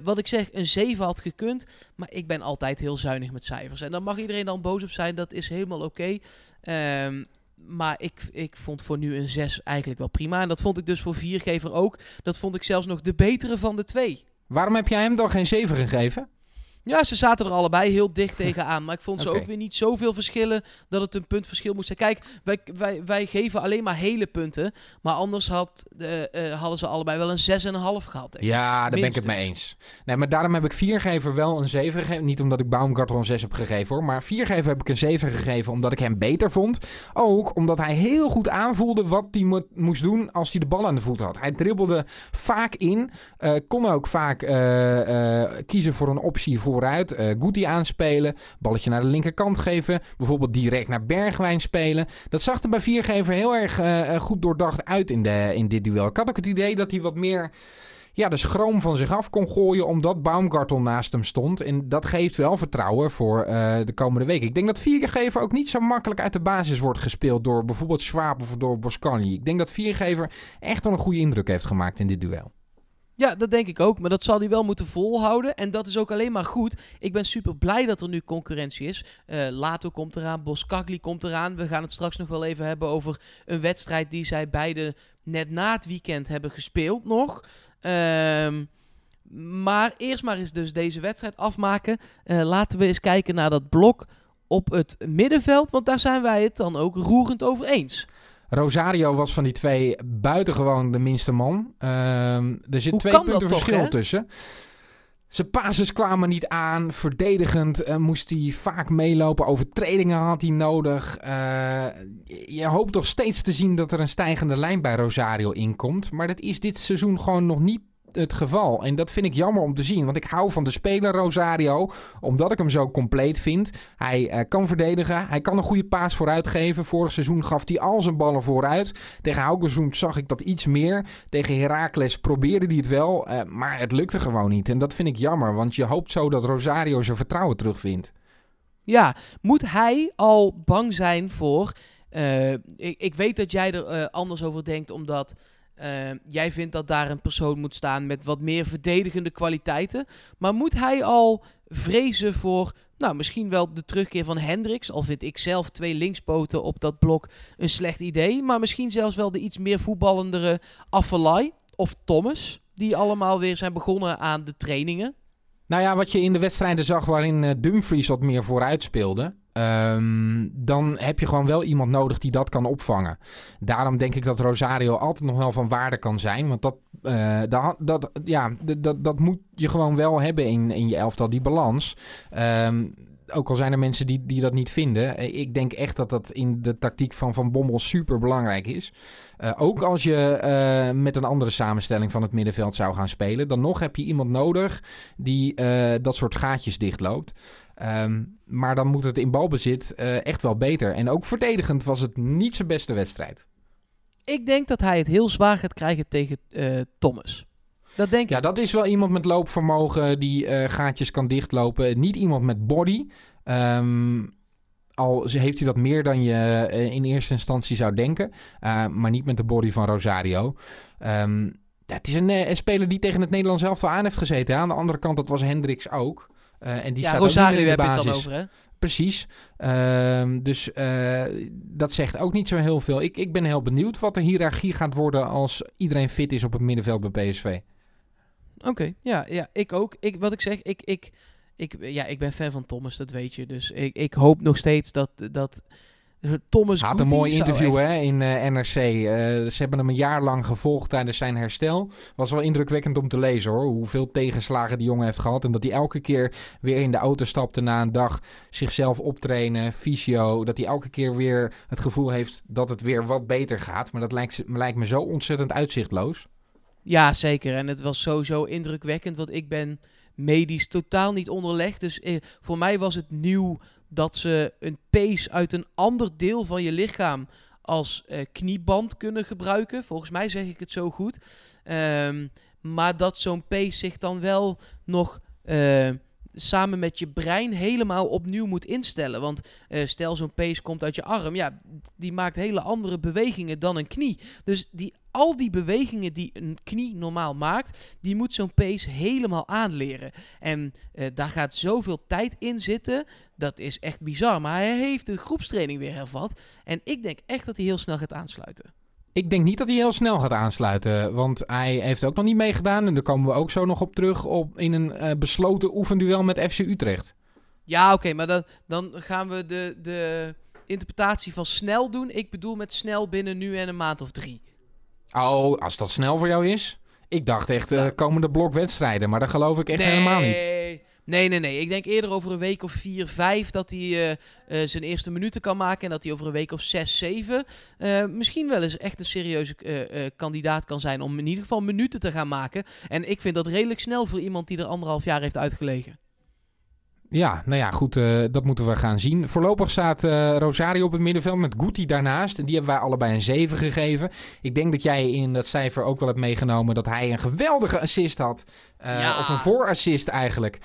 wat ik zeg, een 7 had gekund. Maar ik ben altijd heel zuinig met cijfers. En daar mag iedereen dan boos op zijn. Dat is helemaal oké. Okay. Maar ik, ik vond voor nu een 6 eigenlijk wel prima. En dat vond ik dus voor viergever ook. Dat vond ik zelfs nog de betere van de twee. Waarom heb jij hem dan geen 7 gegeven? Ja, ze zaten er allebei heel dicht tegenaan. Maar ik vond ze ook weer niet zoveel verschillen dat het een puntverschil moest zijn. Kijk, wij, wij, wij geven alleen maar hele punten. Maar anders had, uh, uh, hadden ze allebei wel een 6,5 gehad. Denk ja, daar ben ik het mee eens. Nee, maar daarom heb ik viergever wel een 7 gegeven. Niet omdat ik Baumgartel een 6 heb gegeven hoor. Maar viergever heb ik een 7 gegeven omdat ik hem beter vond. Ook omdat hij heel goed aanvoelde wat hij mo moest doen als hij de bal aan de voet had. Hij dribbelde vaak in. Uh, kon ook vaak kiezen voor een optie voor vooruit. Uh, Guti aanspelen. Balletje naar de linkerkant geven. Bijvoorbeeld direct naar Bergwijn spelen. Dat zag er bij Viergever heel erg uh, goed doordacht uit in, de, in dit duel. Ik had ook het idee dat hij wat meer ja, de schroom van zich af kon gooien omdat Baumgartel naast hem stond. En dat geeft wel vertrouwen voor de komende week. Ik denk dat Viergever ook niet zo makkelijk uit de basis wordt gespeeld door bijvoorbeeld Schwab of door Boscagli. Ik denk dat Viergever echt wel een goede indruk heeft gemaakt in dit duel. Ja, dat denk ik ook. Maar dat zal hij wel moeten volhouden. En dat is ook alleen maar goed. Ik ben super blij dat er nu concurrentie is. Uh, Lato komt eraan, Boskagli komt eraan. We gaan het straks nog wel even hebben over een wedstrijd die zij beide net na het weekend hebben gespeeld nog. Um, maar eerst maar eens dus deze wedstrijd afmaken. Uh, laten we eens kijken naar dat blok op het middenveld. Want daar zijn wij het dan ook roerend over eens. Rosario was van die twee buitengewoon de minste man. Uh, er zit twee punten verschil tussen. Zijn passes kwamen niet aan. Verdedigend uh, moest hij vaak meelopen. Overtredingen had hij nodig. Uh, je hoopt toch steeds te zien dat er een stijgende lijn bij Rosario inkomt. Maar dat is dit seizoen gewoon nog niet het geval. En dat vind ik jammer om te zien. Want ik hou van de speler Rosario. Omdat ik hem zo compleet vind. Hij uh, kan verdedigen. Hij kan een goede paas vooruit geven. Vorig seizoen gaf hij al zijn ballen vooruit. Tegen Haugesund zag ik dat iets meer. Tegen Heracles probeerde hij het wel. Uh, maar het lukte gewoon niet. En dat vind ik jammer. Want je hoopt zo dat Rosario zijn vertrouwen terugvindt. Ja, moet hij al bang zijn voor... Uh, ik, ik, weet dat jij er anders over denkt, omdat uh, jij vindt dat daar een persoon moet staan met wat meer verdedigende kwaliteiten. Maar moet hij al vrezen voor, nou, misschien wel de terugkeer van Hendricks? Al vind ik zelf twee linkspoten op dat blok een slecht idee. Maar misschien zelfs wel de iets meer voetballendere Affelay of Thomas. Die allemaal weer zijn begonnen aan de trainingen. Nou ja, wat je in de wedstrijden zag waarin uh, Dumfries wat meer vooruit speelde. Um, dan heb je gewoon wel iemand nodig die dat kan opvangen. Daarom denk ik dat Rosario altijd nog wel van waarde kan zijn. Want dat, uh, dat, dat, ja, dat, dat moet je gewoon wel hebben in, in je elftal, die balans. Um, ook al zijn er mensen die, die dat niet vinden. Eh, ik denk echt dat dat in de tactiek van Van Bommel super belangrijk is. Uh, ook als je uh, met een andere samenstelling van het middenveld zou gaan spelen. Dan nog heb je iemand nodig die uh, dat soort gaatjes dichtloopt. Um, maar dan moet het in balbezit echt wel beter. En ook verdedigend was het niet zijn beste wedstrijd. Ik denk dat hij het heel zwaar gaat krijgen tegen Thomas. Dat denk ik. Ja, dat is wel iemand met loopvermogen die gaatjes kan dichtlopen. Niet iemand met body. Um, al heeft hij dat meer dan je uh, in eerste instantie zou denken. Uh, maar niet met de body van Rosario. Um, ja, het is een, een, speler die tegen het Nederlands elftal aan heeft gezeten. Hè? Aan de andere kant, dat was Hendricks ook. en die ja, staat Rosario heb je het dan over, hè? Precies. Um, dus dat zegt ook niet zo heel veel. Ik, ik ben heel benieuwd wat de hiërarchie gaat worden als iedereen fit is op het middenveld bij PSV. Oké, okay, ja, ja, ik ook. Ik, wat ik zeg, ik, ik, ik, ja, ik ben fan van Thomas, dat weet je. Dus ik, ik hoop nog steeds dat, dat Thomas Had een mooi interview echt- hè, in eh, NRC. Eh, ze hebben hem een jaar lang gevolgd tijdens zijn herstel. Was wel indrukwekkend om te lezen hoor. Hoeveel tegenslagen die jongen heeft gehad. En dat hij elke keer weer in de auto stapte na een dag. Zichzelf optrainen, fysio. Dat hij elke keer weer het gevoel heeft dat het weer wat beter gaat. Maar dat lijkt, lijkt me zo ontzettend uitzichtloos. Ja, zeker. En het was sowieso indrukwekkend, want ik ben medisch totaal niet onderlegd. Dus eh, voor mij was het nieuw dat ze een pace uit een ander deel van je lichaam als eh, knieband kunnen gebruiken. Volgens mij zeg ik het zo goed. Ehm, maar dat zo'n pace zich dan wel nog eh, samen met je brein helemaal opnieuw moet instellen. Want eh, stel zo'n pace komt uit je arm, ja, die maakt hele andere bewegingen dan een knie. Dus die, al die bewegingen die een knie normaal maakt, die moet zo'n pace helemaal aanleren. En eh, daar gaat zoveel tijd in zitten. Dat is echt bizar. Maar hij heeft de groepstraining weer hervat. En ik denk echt dat hij heel snel gaat aansluiten. Ik denk niet dat hij heel snel gaat aansluiten. Want hij heeft ook nog niet meegedaan. En daar komen we ook zo nog op terug. Op, in een eh, besloten oefenduel met FC Utrecht. Ja, oké, maar dan, dan gaan we de, de interpretatie van snel doen. Ik bedoel met snel binnen nu en een maand of drie. Oh, als dat snel voor jou is. Ik dacht echt Nou. komende blok wedstrijden. Maar dat geloof ik echt helemaal niet. Nee, nee, nee. Ik denk eerder over een week of vier, vijf dat hij eh, eh, zijn eerste minuten kan maken. En dat hij over een week of zes, zeven eh, misschien wel eens echt een serieuze kandidaat kan zijn om in ieder geval minuten te gaan maken. En ik vind dat redelijk snel voor iemand die er anderhalf jaar heeft uitgelegen. Ja, nou ja, goed, eh, dat moeten we gaan zien. Voorlopig staat eh, Rosario op het middenveld met Guti daarnaast. En die hebben wij allebei een 7 gegeven. Ik denk dat jij in dat cijfer ook wel hebt meegenomen dat hij een geweldige assist had. Eh, Ja. Of een voorassist eigenlijk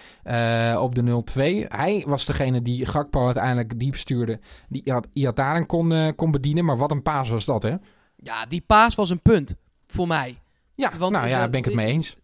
op de 0-2. Hij was degene die Gakpo uiteindelijk diep stuurde. Die Iat- Iataren kon, kon bedienen. Maar wat een paas was dat, hè? Ja, die paas was een punt voor mij. Ja, Want nou ja, de- ben ik het mee eens.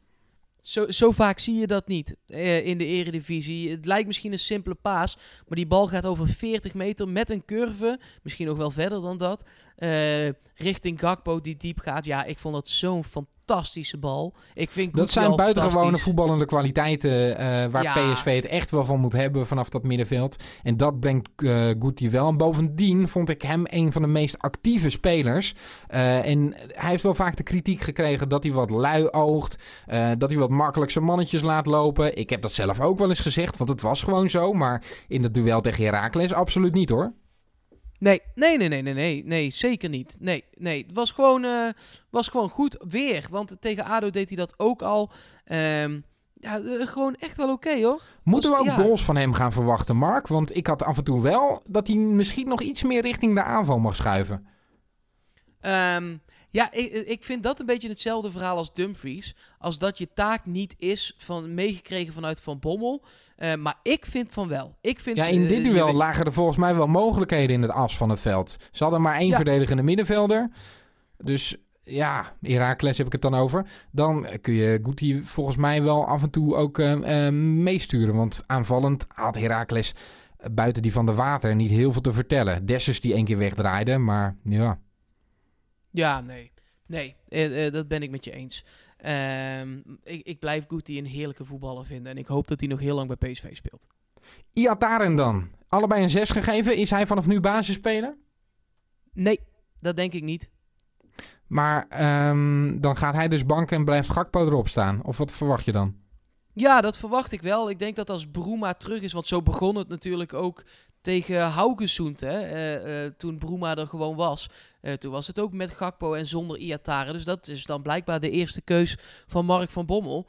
Zo, zo vaak zie je dat niet eh, in de eredivisie. Het lijkt misschien een simpele paas, maar die bal gaat over 40 meter met een curve. Misschien nog wel verder dan dat. Eh, richting Gakpo die diep gaat. Ja, ik vond dat zo'n fantastische bal. Ik vind Dat zijn buitengewone voetballende kwaliteiten eh, waar Ja. PSV het echt wel van moet hebben vanaf dat middenveld. En dat brengt Guti wel. En bovendien vond ik hem een van de meest actieve spelers. En hij heeft wel vaak de kritiek gekregen dat hij wat lui oogt. dat hij wat makkelijk zijn mannetjes laat lopen. Ik heb dat zelf ook wel eens gezegd, want het was gewoon zo. Maar in het duel tegen Heracles absoluut niet hoor. Nee, nee, nee, nee, nee, nee, nee, zeker niet. Nee, nee, het was gewoon, eh, was gewoon goed weer. Want tegen ADO deed hij dat ook al. Ehm, ja, eh, gewoon echt wel oké hoor. Moeten we ook ja. goals van hem gaan verwachten, Mark? Want ik had af en toe wel dat hij misschien nog iets meer richting de aanval mag schuiven. Ehm, ja, ik, ik vind dat een beetje hetzelfde verhaal als Dumfries. Als dat je taak niet is van meegekregen vanuit Van Bommel. Eh, maar ik vind van wel. Ik vind, Ja, in eh, dit duel lagen er volgens mij wel mogelijkheden in het as van het veld. Ze hadden maar één Ja. verdedigende middenvelder. Dus ja, Heracles heb ik het dan over. Dan kun je Guti volgens mij wel af en toe ook eh, meesturen. Want aanvallend had Heracles eh, buiten die van de water niet heel veel te vertellen. Dessers die één keer wegdraaide, maar ja. Ja, nee. Nee, dat ben ik met je eens. Ehm, ik, ik blijf Guti een heerlijke voetballer vinden. En ik hoop dat hij nog heel lang bij PSV speelt. Iataren dan. Allebei een 6 gegeven. Is hij vanaf nu basisspeler? Nee, dat denk ik niet. Maar ehm, dan gaat hij dus banken en blijft Gakpo erop staan. Of wat verwacht je dan? Ja, dat verwacht ik wel. Ik denk dat als Bruma terug is, want zo begon het natuurlijk ook tegen Haugesund, eh, eh, toen Bruma er gewoon was. Eh, toen was het ook met Gakpo en zonder Iatare. Dus dat is dan blijkbaar de eerste keus van Mark van Bommel.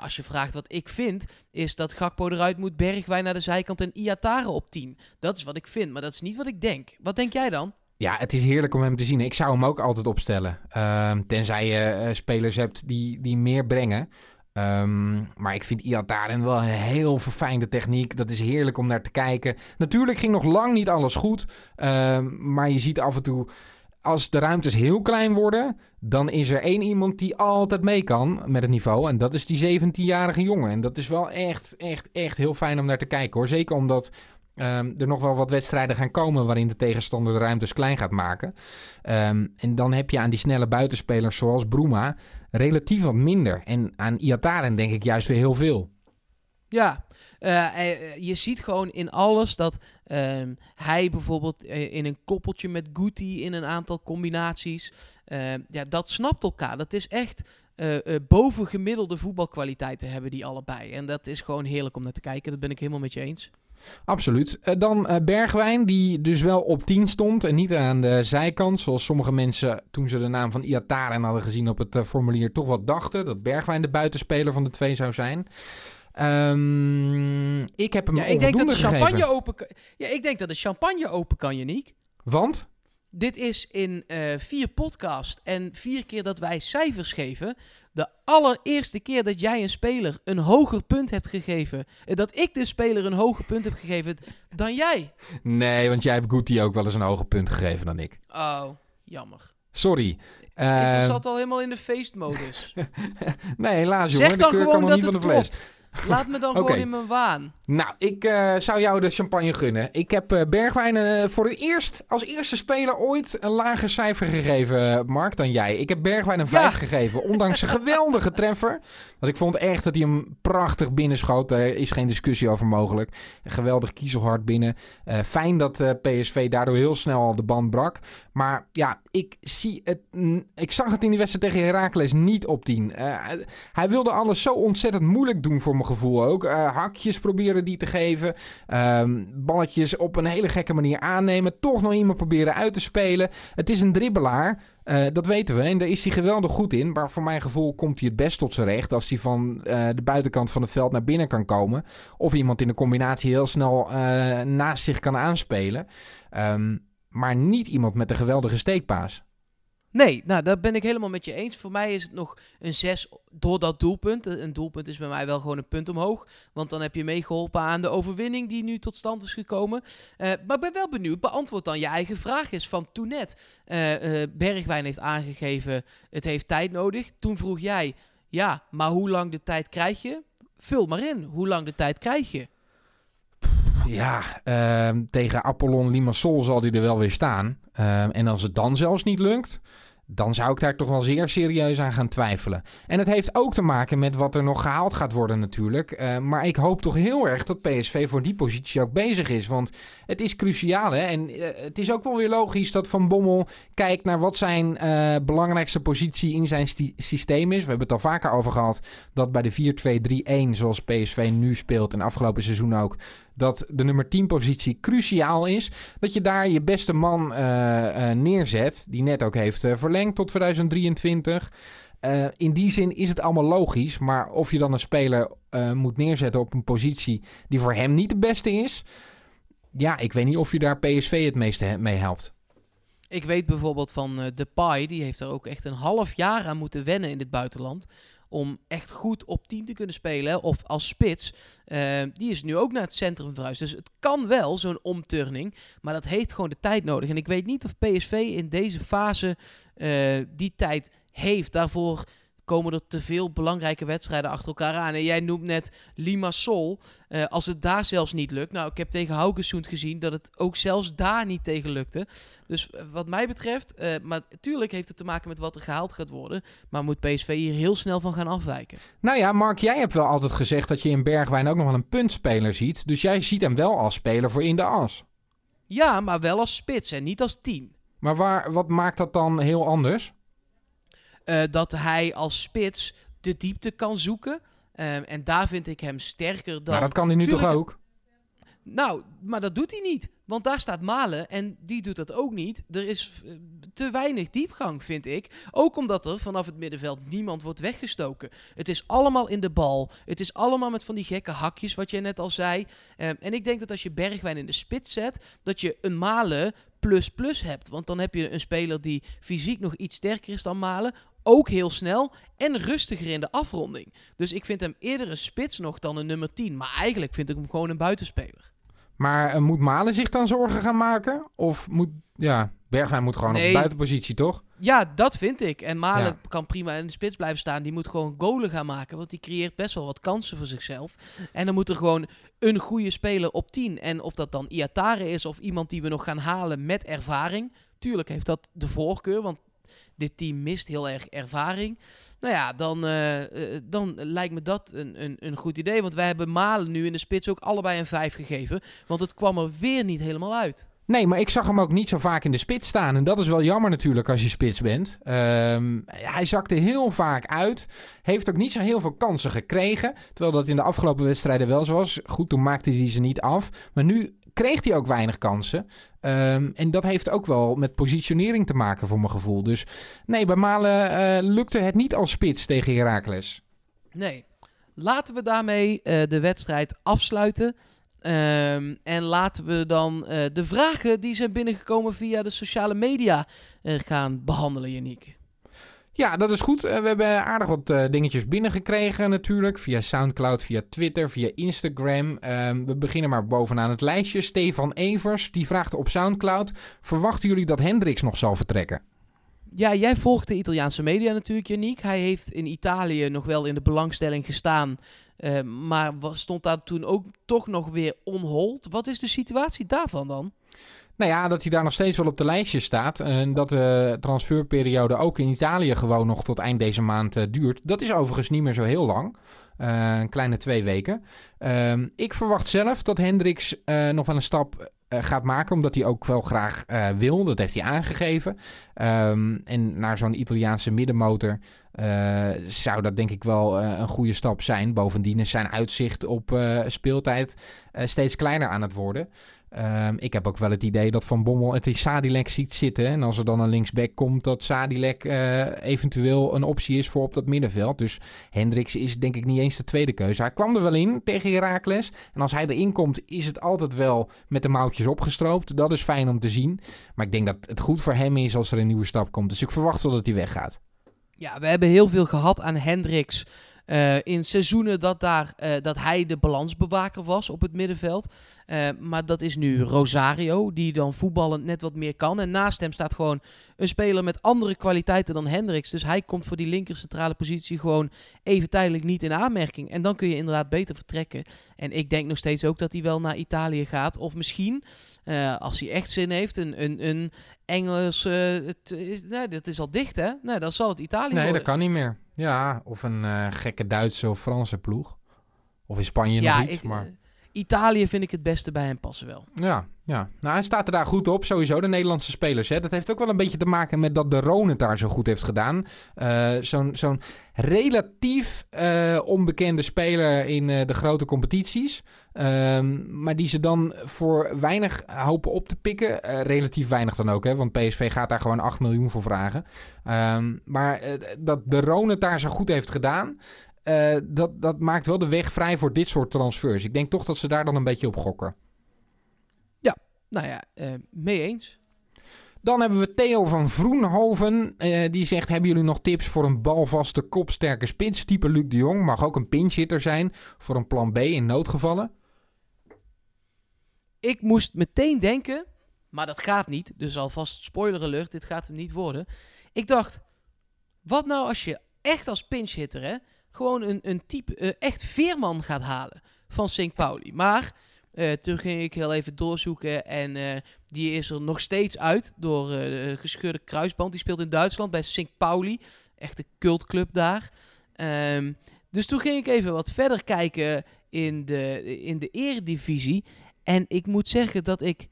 Als je vraagt wat ik vind, is dat Gakpo eruit moet, Bergwijn naar de zijkant en Iatare op 10. Dat is wat ik vind, maar dat is niet wat ik denk. Wat denk jij dan? Ja, het is heerlijk om hem te zien. Ik zou hem ook altijd opstellen. Ehm, tenzij je spelers hebt die, die meer brengen. Ehm, maar ik vind Iataren wel een heel verfijnde techniek. Dat is heerlijk om naar te kijken. Natuurlijk ging nog lang niet alles goed. Ehm, maar je ziet af en toe... Als de ruimtes heel klein worden... dan is er één iemand die altijd mee kan met het niveau. En dat is die 17-jarige jongen. En dat is wel echt, echt, echt heel fijn om naar te kijken hoor. Zeker omdat... Ehm, er nog wel wat wedstrijden gaan komen waarin de tegenstander de ruimtes klein gaat maken. En dan heb je aan die snelle buitenspelers zoals Bruma relatief wat minder. En aan Iataren denk ik juist weer heel veel. Ja, Eh, eh, je ziet gewoon in alles dat ehm, hij bijvoorbeeld eh, in een koppeltje met Guti in een aantal combinaties. ehm, ja, dat snapt elkaar. Dat is echt bovengemiddelde voetbalkwaliteiten hebben die allebei. En dat is gewoon heerlijk om naar te kijken. Dat ben ik helemaal met je eens. Absoluut. Eh, dan eh, Bergwijn, die dus wel op 10 stond en niet aan de zijkant. Zoals sommige mensen toen ze de naam van Iataren hadden gezien op het eh, formulier toch wat dachten. Dat Bergwijn de buitenspeler van de twee zou zijn. Ehm, ik heb hem Ja, ik denk dat de champagne gegeven. open kan. Ja, ik denk dat de champagne open kan, Janiek. Want? Dit is in vier podcast en vier keer dat wij cijfers geven. De allereerste keer dat jij een speler een hoger punt hebt gegeven. eh, Dat ik de speler een hoger punt heb gegeven dan jij. Nee, want jij hebt Guti ook wel eens een hoger punt gegeven dan ik. Oh, jammer. Sorry. ik Eh, zat al helemaal in de feestmodus. nee, helaas jongen. zeg de dan keur kan gewoon dat niet het van de klopt. Laat me dan Oké. gewoon in mijn waan. Nou, ik eh, zou jou de champagne gunnen. Ik heb eh, Bergwijn eh, voor het eerst als eerste speler ooit een lager cijfer gegeven, Mark, dan jij. Ik heb Bergwijn een 5 Ja. gegeven, ondanks een geweldige treffer. Want ik vond echt dat hij hem prachtig binnenschoot. Daar is geen discussie over mogelijk. Geweldig kiezelhard binnen. Fijn dat PSV daardoor heel snel al de band brak. Maar ja, ik zie het. Ik zag het in die wedstrijd tegen Heracles niet op 10. Eh, hij wilde alles zo ontzettend moeilijk doen voor mijn gevoel ook. Eh, hakjes probeerde die te geven. Ehm, balletjes op een hele gekke manier aannemen. Toch nog iemand proberen uit te spelen. Het is een dribbelaar. eh, dat weten we. En daar is hij geweldig goed in. Maar voor mijn gevoel komt hij het best tot zijn recht. Als hij van de buitenkant van het veld naar binnen kan komen. Of iemand in de combinatie heel snel naast zich kan aanspelen. Ehm, maar niet iemand met een geweldige steekpaas. Nee, nou, daar ben ik helemaal met je eens. Voor mij is het nog een 6 door dat doelpunt. Een doelpunt is bij mij wel gewoon een punt omhoog. Want dan heb je meegeholpen aan de overwinning die nu tot stand is gekomen. Eh, maar ik ben wel benieuwd. Beantwoord dan je eigen vraag is van toen net. eh, eh, Bergwijn heeft aangegeven, het heeft tijd nodig. Toen vroeg jij, ja, maar hoe lang de tijd krijg je? Vul maar in. Hoe lang de tijd krijg je? Ja, ehm, tegen Apollon Limassol zal hij er wel weer staan. Ehm, en als het dan zelfs niet lukt, dan zou ik daar toch wel zeer serieus aan gaan twijfelen. En het heeft ook te maken met wat er nog gehaald gaat worden natuurlijk. Eh, maar ik hoop toch heel erg dat PSV voor die positie ook bezig is. Want het is cruciaal hè. En eh, het is ook wel weer logisch dat Van Bommel kijkt naar wat zijn eh, belangrijkste positie in zijn systeem is. We hebben het al vaker over gehad dat bij de 4-2-3-1 zoals PSV nu speelt en afgelopen seizoen ook dat de nummer 10 positie cruciaal is. Dat je daar je beste man eh, eh, neerzet, die net ook heeft eh, verlengd tot 2023. Eh, in die zin is het allemaal logisch, maar of je dan een speler moet neerzetten op een positie die voor hem niet de beste is, ja, ik weet niet of je daar PSV het meeste mee helpt. Ik weet bijvoorbeeld van eh Depay, die heeft er ook echt een half jaar aan moeten wennen in het buitenland. Om echt goed op 10 te kunnen spelen. Of als spits. Eh, die is nu ook naar het centrum verhuisd. Dus het kan wel, zo'n omturning. Maar dat heeft gewoon de tijd nodig. En ik weet niet of PSV in deze fase eh, die tijd heeft. Daarvoor komen er te veel belangrijke wedstrijden achter elkaar aan. En jij noemt net Limassol. Eh als het daar zelfs niet lukt. Nou, ik heb tegen Haugesund gezien dat het ook zelfs daar niet tegen lukte. Dus eh, wat mij betreft, eh, maar natuurlijk heeft het te maken met wat er gehaald gaat worden. Maar moet PSV hier heel snel van gaan afwijken. Nou ja, Mark, jij hebt wel altijd gezegd dat je in Bergwijn ook nog wel een puntspeler ziet. Dus jij ziet hem wel als speler voor in de as. Ja, maar wel als spits en niet als tien. Maar waar, wat maakt dat dan heel anders? Eh, dat hij als spits de diepte kan zoeken. Eh, en daar vind ik hem sterker dan... Maar dat kan hij nu Tuurlijk- toch ook? Nou, maar dat doet hij niet. Want daar staat Malen en die doet dat ook niet. Er is eh, te weinig diepgang, vind ik. Ook omdat er vanaf het middenveld niemand wordt weggestoken. Het is allemaal in de bal. Het is allemaal met van die gekke hakjes, wat jij net al zei. Eh, en ik denk dat als je Bergwijn in de spits zet, dat je een Malen plus plus hebt. Want dan heb je een speler die fysiek nog iets sterker is dan Malen. Ook heel snel en rustiger in de afronding. Dus ik vind hem eerder een spits nog dan een nummer 10. Maar eigenlijk vind ik hem gewoon een buitenspeler. Maar eh, moet Malen zich dan zorgen gaan maken? Of moet, ja, Bergwijn moet gewoon op Nee. de buitenpositie, toch? Ja, dat vind ik. En Malen Ja. kan prima in de spits blijven staan. Die moet gewoon goalen gaan maken. Want die creëert best wel wat kansen voor zichzelf. En dan moet er gewoon een goede speler op 10. En of dat dan Iatare is of iemand die we nog gaan halen met ervaring. Tuurlijk heeft dat de voorkeur. Want dit team mist heel erg ervaring. Nou ja, dan, eh, eh, dan lijkt me dat een, een, een goed idee. Want wij hebben Malen nu in de spits ook allebei een 5 gegeven. Want het kwam er weer niet helemaal uit. Nee, maar ik zag hem ook niet zo vaak in de spits staan. En dat is wel jammer natuurlijk als je spits bent. Ehm, hij zakte heel vaak uit. Heeft ook niet zo heel veel kansen gekregen. Terwijl dat in de afgelopen wedstrijden wel zo was. Goed, toen maakte hij ze niet af. Maar nu kreeg hij ook weinig kansen. Ehm, en dat heeft ook wel met positionering te maken voor mijn gevoel. Dus nee, bij Malen uh, lukte het niet als spits tegen Heracles. Nee. Laten we daarmee uh, de wedstrijd afsluiten. Um, en laten we dan uh, de vragen die zijn binnengekomen via de sociale media gaan behandelen, Janiek. Ja, dat is goed. Uh, we hebben aardig wat uh, dingetjes binnengekregen natuurlijk. Via Soundcloud, via Twitter, via Instagram. Uh, we beginnen maar bovenaan het lijstje. Stefan Evers, die vraagt op Soundcloud... Verwachten jullie dat Hendricks nog zal vertrekken? Ja, jij volgt de Italiaanse media natuurlijk, Janiek. Hij heeft in Italië nog wel in de belangstelling gestaan... Uh, maar stond daar toen ook toch nog weer onhold. Wat is de situatie daarvan dan? Nou ja, dat hij daar nog steeds wel op de lijstje staat. En dat de transferperiode ook in Italië gewoon nog tot eind deze maand uh, duurt. Dat is overigens niet meer zo heel lang. Uh, een kleine twee weken. Uh, ik verwacht zelf dat Hendricks uh, nog wel een stap gaat maken. Omdat hij ook wel graag wil. Dat heeft hij aangegeven. Um, en naar zo'n Italiaanse middenmotor zou dat denk ik wel een goede stap zijn. Bovendien is zijn uitzicht op speeltijd steeds kleiner aan het worden. Um, ik heb ook wel het idee dat Van Bommel het in Sadilek ziet zitten. En als er dan een linksback komt, dat Sadilek uh, eventueel een optie is voor op dat middenveld. Dus Hendricks is denk ik niet eens de tweede keuze. Hij kwam er wel in tegen Heracles. En als hij erin komt, is het altijd wel met de mouwtjes opgestroopt. Dat is fijn om te zien. Maar ik denk dat het goed voor hem is als er een nieuwe stap komt. Dus ik verwacht wel dat hij weggaat. Ja, we hebben heel veel gehad aan Hendricks. Uh, in seizoenen dat, daar, uh, dat hij de balansbewaker was op het middenveld. Uh, maar dat is nu Rosario, die dan voetballend net wat meer kan. En naast hem staat gewoon een speler met andere kwaliteiten dan Hendricks. Dus hij komt voor die linker centrale positie gewoon even tijdelijk niet in aanmerking. En dan kun je inderdaad beter vertrekken. En ik denk nog steeds ook dat hij wel naar Italië gaat. Of misschien, als hij echt zin heeft, een, een, een Engels... het is, nee, dat is al dicht hè? Nee, dan zal het Italië Nee, worden. dat kan niet meer. Ja, of een uh, gekke Duitse of Franse ploeg. Of in Spanje ja, nog iets, ik, maar... Italië vind ik het beste bij hem passen wel. Ja, ja. Nou, hij staat er daar goed op, sowieso, de Nederlandse spelers. Hè. Dat heeft ook wel een beetje te maken met dat de Roon het daar zo goed heeft gedaan. Uh, Zo'n relatief uh, onbekende speler in uh, de grote competities. Um, maar die ze dan voor weinig hopen op te pikken. Relatief weinig dan ook, hè, want PSV gaat daar gewoon 8 miljoen voor vragen. Um, maar dat de Roon daar zo goed heeft gedaan. Dat, dat maakt wel de weg vrij voor dit soort transfers. Ik denk toch dat ze daar dan een beetje op gokken. Nou ja, uh, mee eens. Dan hebben we Theo van Vroenhoven. Uh, die zegt, hebben jullie nog tips voor een balvaste, kopsterke spits? Type Luc de Jong. Mag ook een pinchhitter zijn voor een plan B in noodgevallen. Ik moest meteen denken, maar dat gaat niet. Dus alvast spoiler alert, dit gaat hem niet worden. Ik dacht, wat nou als je echt als pinchhitter, hè, gewoon een, een type, uh, echt veerman gaat halen van St. Pauli. Maar uh, toen ging ik heel even doorzoeken en uh, die is er nog steeds uit door de gescheurde kruisband. Die speelt in Duitsland bij St. Pauli, echt een cultclub daar. Um, dus toen ging ik even wat verder kijken in de, in de eredivisie. En ik moet zeggen dat ik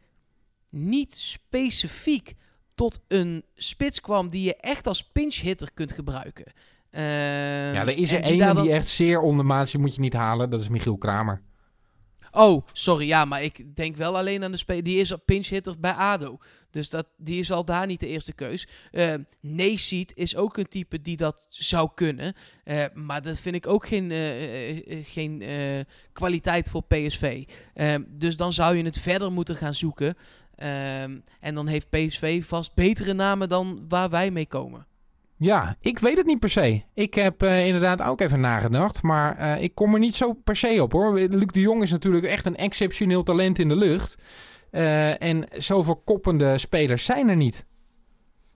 niet specifiek tot een spits kwam die je echt als pinch-hitter kunt gebruiken. Uh, ja, er is er één die, dan... die echt zeer ondermaats moet je niet halen. Dat is Michiel Kramer. Oh, sorry, ja, maar ik denk wel alleen aan de speler. Die is pinch hitter bij ADO. Dus dat, die is al daar niet de eerste keus. Uh, Neesiet is ook een type die dat zou kunnen. Uh, maar dat vind ik ook geen, uh, geen kwaliteit voor PSV. dus dan zou je het verder moeten gaan zoeken. en dan heeft PSV vast betere namen dan waar wij mee komen. Ja, ik weet het niet per se. Ik heb uh, inderdaad ook even nagedacht, maar uh, ik kom er niet zo per se op hoor. Luc de Jong is natuurlijk echt een exceptioneel talent in de lucht. Uh, en zoveel koppende spelers zijn er niet.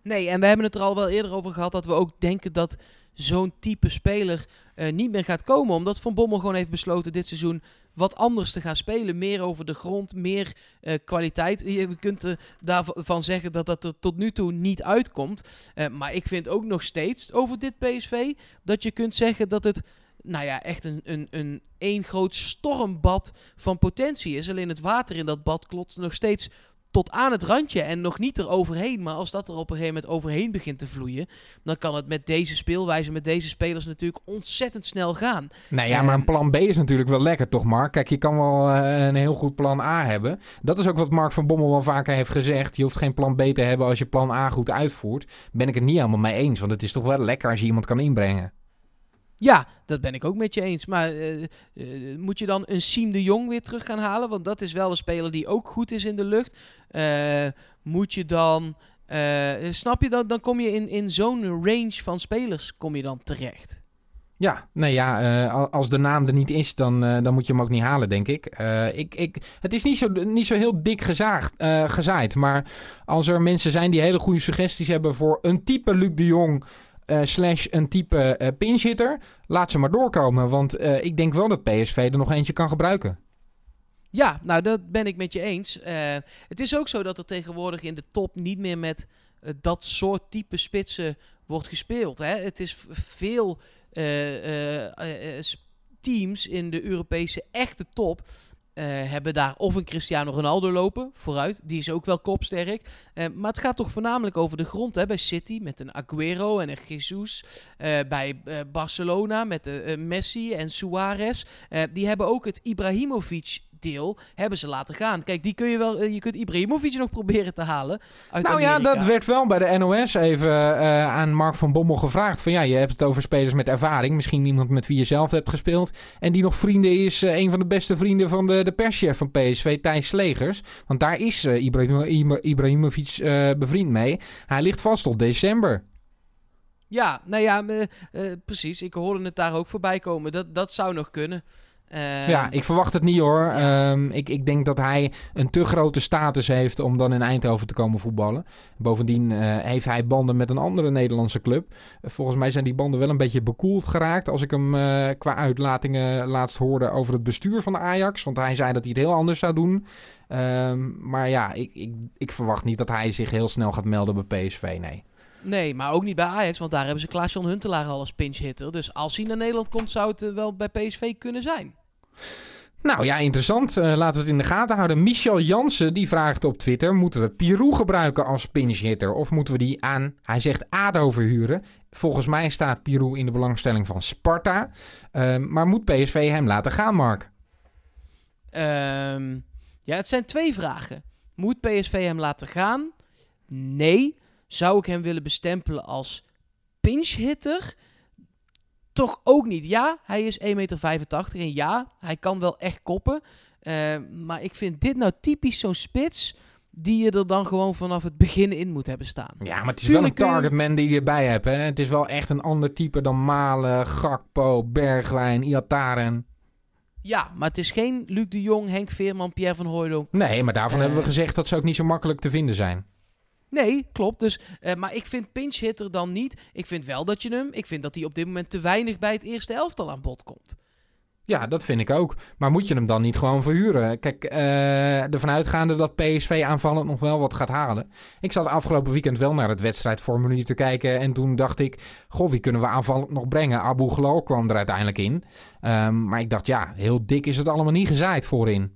Nee, en we hebben het er al wel eerder over gehad dat we ook denken dat zo'n type speler niet meer gaat komen. Omdat Van Bommel gewoon heeft besloten dit seizoen wat anders te gaan spelen. Meer over de grond, meer eh, kwaliteit. Je kunt er daarvan zeggen dat dat er tot nu toe niet uitkomt. Eh, maar ik vind ook nog steeds over dit PSV dat je kunt zeggen dat het nou ja, echt een, een, een één groot stormbad van potentie is. Alleen het water in dat bad klotst nog steeds tot aan het randje en nog niet eroverheen. Maar als dat er op een gegeven moment overheen begint te vloeien, dan kan het met deze speelwijze, met deze spelers natuurlijk ontzettend snel gaan. Nee, ja, maar een plan B is natuurlijk wel lekker, toch, Mark? Kijk, je kan wel uh, een heel goed plan A hebben. Dat is ook wat Mark van Bommel wel vaker heeft gezegd. Je hoeft geen plan B te hebben als je plan A goed uitvoert. Ben ik het niet helemaal mee eens, want het is toch wel lekker als je iemand kan inbrengen. Ja, dat ben ik ook met je eens. Maar uh, uh, moet je dan een Siem de Jong weer terug gaan halen? Want dat is wel een speler die ook goed is in de lucht. Uh, moet je dan... snap je, dan, dan kom je in, in zo'n range van spelers kom je dan terecht. Ja, nee ja, als de naam er niet is, dan, dan moet je hem ook niet halen, denk ik. ik, ik het is niet zo, niet zo heel dik gezaagd, gezaaid. Maar als er mensen zijn die hele goede suggesties hebben voor een type Luc de Jong... Uh, slash een type uh. Laat ze maar doorkomen. Want uh, ik denk wel dat PSV er nog eentje kan gebruiken. Ja, nou dat ben ik met je eens. het is ook zo dat er tegenwoordig in de top niet meer met dat soort type spitsen wordt gespeeld. Hè? Het is veel teams in de Europese echte top uh, hebben daar of een Cristiano Ronaldo lopen, vooruit. Die is ook wel kopsterk. Uh, maar het gaat toch voornamelijk over de grond. Hè? Bij City met een Aguero en een Jesus. Uh, bij Barcelona met Messi en Suarez. die hebben ook het Ibrahimovic deel hebben ze laten gaan. Kijk, die kun je wel. Je kunt Ibrahimovic nog proberen te halen. Uit nou Amerika. ja, dat werd wel bij de NOS even uh, aan Mark van Bommel gevraagd. Van ja, je hebt het over spelers met ervaring. Misschien iemand met wie je zelf hebt gespeeld. En die nog vrienden is. Uh, een van de beste vrienden van de, de perschef van PSV, Thijs Slegers. Want daar is uh, Ibrahim, Ibrahimovic bevriend mee. Hij ligt vast tot december. Ja, nou ja, precies. Ik hoorde het daar ook voorbij komen. Dat, dat zou nog kunnen. Uh, ja, ik verwacht het niet hoor. Ja. Um, ik, ik denk dat hij een te grote status heeft om dan in Eindhoven te komen voetballen. Bovendien uh, heeft hij banden met een andere Nederlandse club. Uh, volgens mij zijn die banden wel een beetje bekoeld geraakt. Als ik hem qua uitlatingen laatst hoorde over het bestuur van de Ajax. Want hij zei dat hij het heel anders zou doen. Um, maar ja, ik, ik, ik verwacht niet dat hij zich heel snel gaat melden bij PSV. Nee. Nee, maar ook niet bij Ajax, want daar hebben ze Klaas-Jan Huntelaar al als pinch hitter. Dus als hij naar Nederland komt, zou het wel bij PSV kunnen zijn. Nou ja, interessant. Uh, laten we het in de gaten houden. Michel Jansen die vraagt op Twitter: moeten we Pirou gebruiken als pinch hitter? Of moeten we die aan, hij zegt ADO verhuren? Volgens mij staat Pirou in de belangstelling van Sparta. Uh, maar moet PSV hem laten gaan, Mark? Um, ja, het zijn twee vragen. Moet PSV hem laten gaan? Nee. Zou ik hem willen bestempelen als pinch hitter? Toch ook niet. Ja, hij is 1,85 meter en ja, hij kan wel echt koppen. Uh, maar ik vind dit nou typisch zo'n spits die je er dan gewoon vanaf het begin in moet hebben staan. Ja, maar het is Tuurlijk wel een targetman die je erbij hebt. Hè? Het is wel echt een ander type dan Malen, Gakpo, Bergwijn, Iataren. Ja, maar het is geen Luc de Jong, Henk Veerman, Pierre van Hooydonk. Nee, maar daarvan uh, hebben we gezegd dat ze ook niet zo makkelijk te vinden zijn. Nee, klopt. Dus, uh, maar ik vind pinch hitter dan niet. Ik vind wel dat je hem. Ik vind dat hij op dit moment te weinig bij het eerste elftal aan bod komt. Ja, dat vind ik ook. Maar moet je hem dan niet gewoon verhuren? Kijk, uh, ervan uitgaande dat PSV aanvallend nog wel wat gaat halen. Ik zat afgelopen weekend wel naar het wedstrijdformulier te kijken. En toen dacht ik, goh, wie kunnen we aanvallend nog brengen? Abu Ghal kwam er uiteindelijk in. Um, maar ik dacht, ja, heel dik is het allemaal niet gezaaid voorin.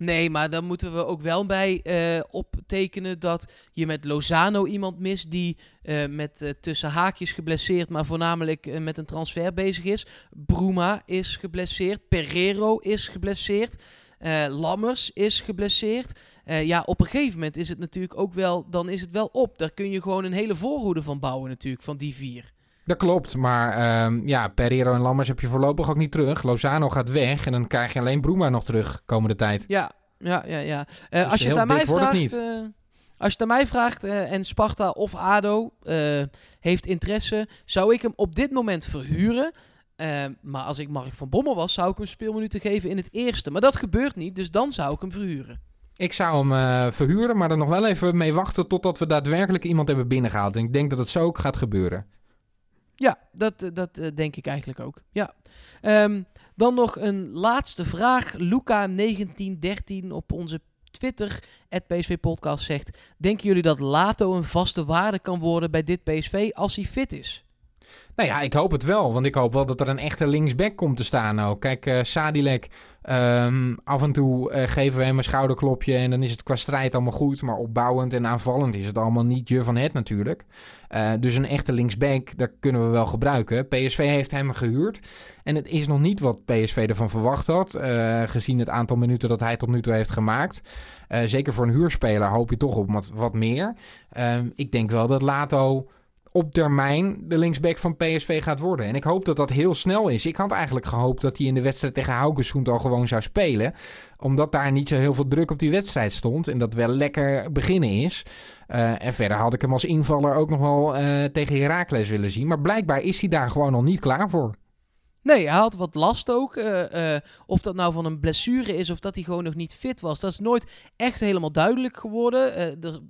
Nee, maar dan moeten we ook wel bij uh, optekenen dat je met Lozano iemand mist die uh, met uh, tussen haakjes geblesseerd, maar voornamelijk met een transfer bezig is. Bruma is geblesseerd, Pereiro is geblesseerd. Lammers is geblesseerd. ja, op een gegeven moment is het natuurlijk ook wel, dan is het wel op. Daar kun je gewoon een hele voorhoede van bouwen natuurlijk, van die vier. Dat klopt, maar um, ja, Pereiro en Lammers heb je voorlopig ook niet terug. Lozano gaat weg en dan krijg je alleen Bruma nog terug komende tijd. Ja, ja, ja, ja. Uh, dus als je het aan mij vraagt... Uh, als je het aan mij vraagt uh, en Sparta of ADO heeft interesse, zou ik hem op dit moment verhuren. maar als ik Mark van Bommel was, zou ik hem speelminuten geven in het eerste. Maar dat gebeurt niet, dus dan zou ik hem verhuren. Ik zou hem verhuren, maar er nog wel even mee wachten totdat we daadwerkelijk iemand hebben binnengehaald. En ik denk dat het zo ook gaat gebeuren. Ja, dat, dat denk ik eigenlijk ook. Ja. Um, Dan nog een laatste vraag. Luca1913 op onze Twitter, het PSV Podcast, zegt... Denken jullie dat Lato een vaste waarde kan worden bij dit PSV als hij fit is? Nou ja, ik hoop het wel. Want ik hoop wel dat er een echte linksback komt te staan ook. Kijk, uh, Sadilek, um, af en toe uh, geven we hem een schouderklopje en dan is het qua strijd allemaal goed. Maar opbouwend en aanvallend is het allemaal niet je van het natuurlijk. Uh, dus een echte linksback, dat kunnen we wel gebruiken. PSV heeft hem gehuurd. En het is nog niet wat PSV ervan verwacht had. gezien het aantal minuten dat hij tot nu toe heeft gemaakt. zeker voor een huurspeler hoop je toch op wat, wat meer. Ehm, ik denk wel dat Lato op termijn de linksback van PSV gaat worden. En ik hoop dat dat heel snel is. Ik had eigenlijk gehoopt dat hij in de wedstrijd tegen Haugesund al gewoon zou spelen. Omdat daar niet zo heel veel druk op die wedstrijd stond. En dat wel lekker beginnen is. Uh, en verder had ik hem als invaller ook nog wel uh, tegen Heracles willen zien. Maar blijkbaar is hij daar gewoon nog niet klaar voor. Nee, hij had wat last ook. Uh, of dat nou van een blessure is of dat hij gewoon nog niet fit was. Dat is nooit echt helemaal duidelijk geworden. Er,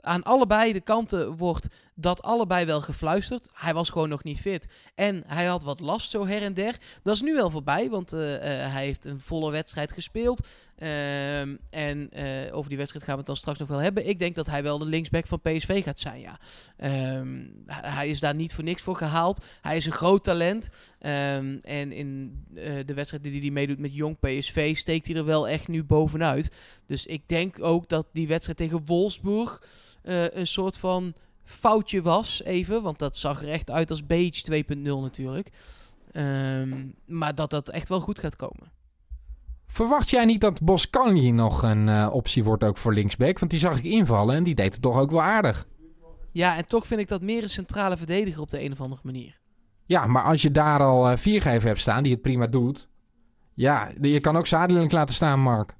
aan allebei de kanten wordt dat allebei wel gefluisterd. Hij was gewoon nog niet fit. En hij had wat last zo her en der. Dat is nu wel voorbij, want hij heeft een volle wedstrijd gespeeld. Ehm, en over die wedstrijd gaan we het dan straks nog wel hebben. Ik denk dat hij wel de linksback van PSV gaat zijn, ja. Um, hij is daar niet voor niks voor gehaald. Hij is een groot talent. Um, en in de wedstrijd die hij meedoet met Jong PSV steekt hij er wel echt nu bovenuit. Dus ik denk ook dat die wedstrijd tegen Wolfsburg een soort van foutje was, even. Want dat zag er echt uit als Beach 2.0 natuurlijk. Um, maar dat dat echt wel goed gaat komen. Verwacht jij niet dat Boscanli nog een uh, optie wordt ook voor linksback? Want die zag ik invallen en die deed het toch ook wel aardig. Ja, en toch vind ik dat meer een centrale verdediger op de een of andere manier. Ja, maar als je daar al uh, viergever hebt staan die het prima doet. Ja, je kan ook Sadilek laten staan, Mark.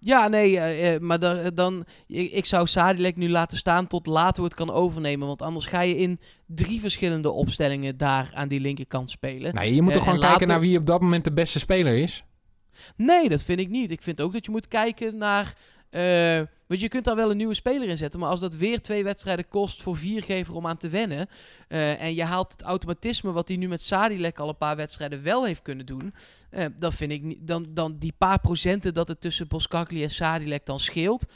Ja, nee, uh, uh, maar da dan, ik, ik zou Sadilek nu laten staan tot later het kan overnemen. Want anders ga je in drie verschillende opstellingen daar aan die linkerkant spelen. Nee, je moet toch gewoon kijken naar wie op dat moment de beste speler is? Nee, dat vind ik niet. Ik vind ook dat je moet kijken naar uh, want je kunt daar wel een nieuwe speler in zetten. Maar als dat weer twee wedstrijden kost voor viergever om aan te wennen. Uh, en je haalt het automatisme wat hij nu met Sadilek al een paar wedstrijden wel heeft kunnen doen. Uh, dan vind ik niet, dan, dan die paar procenten dat het tussen Boskakli en Sadilek dan scheelt.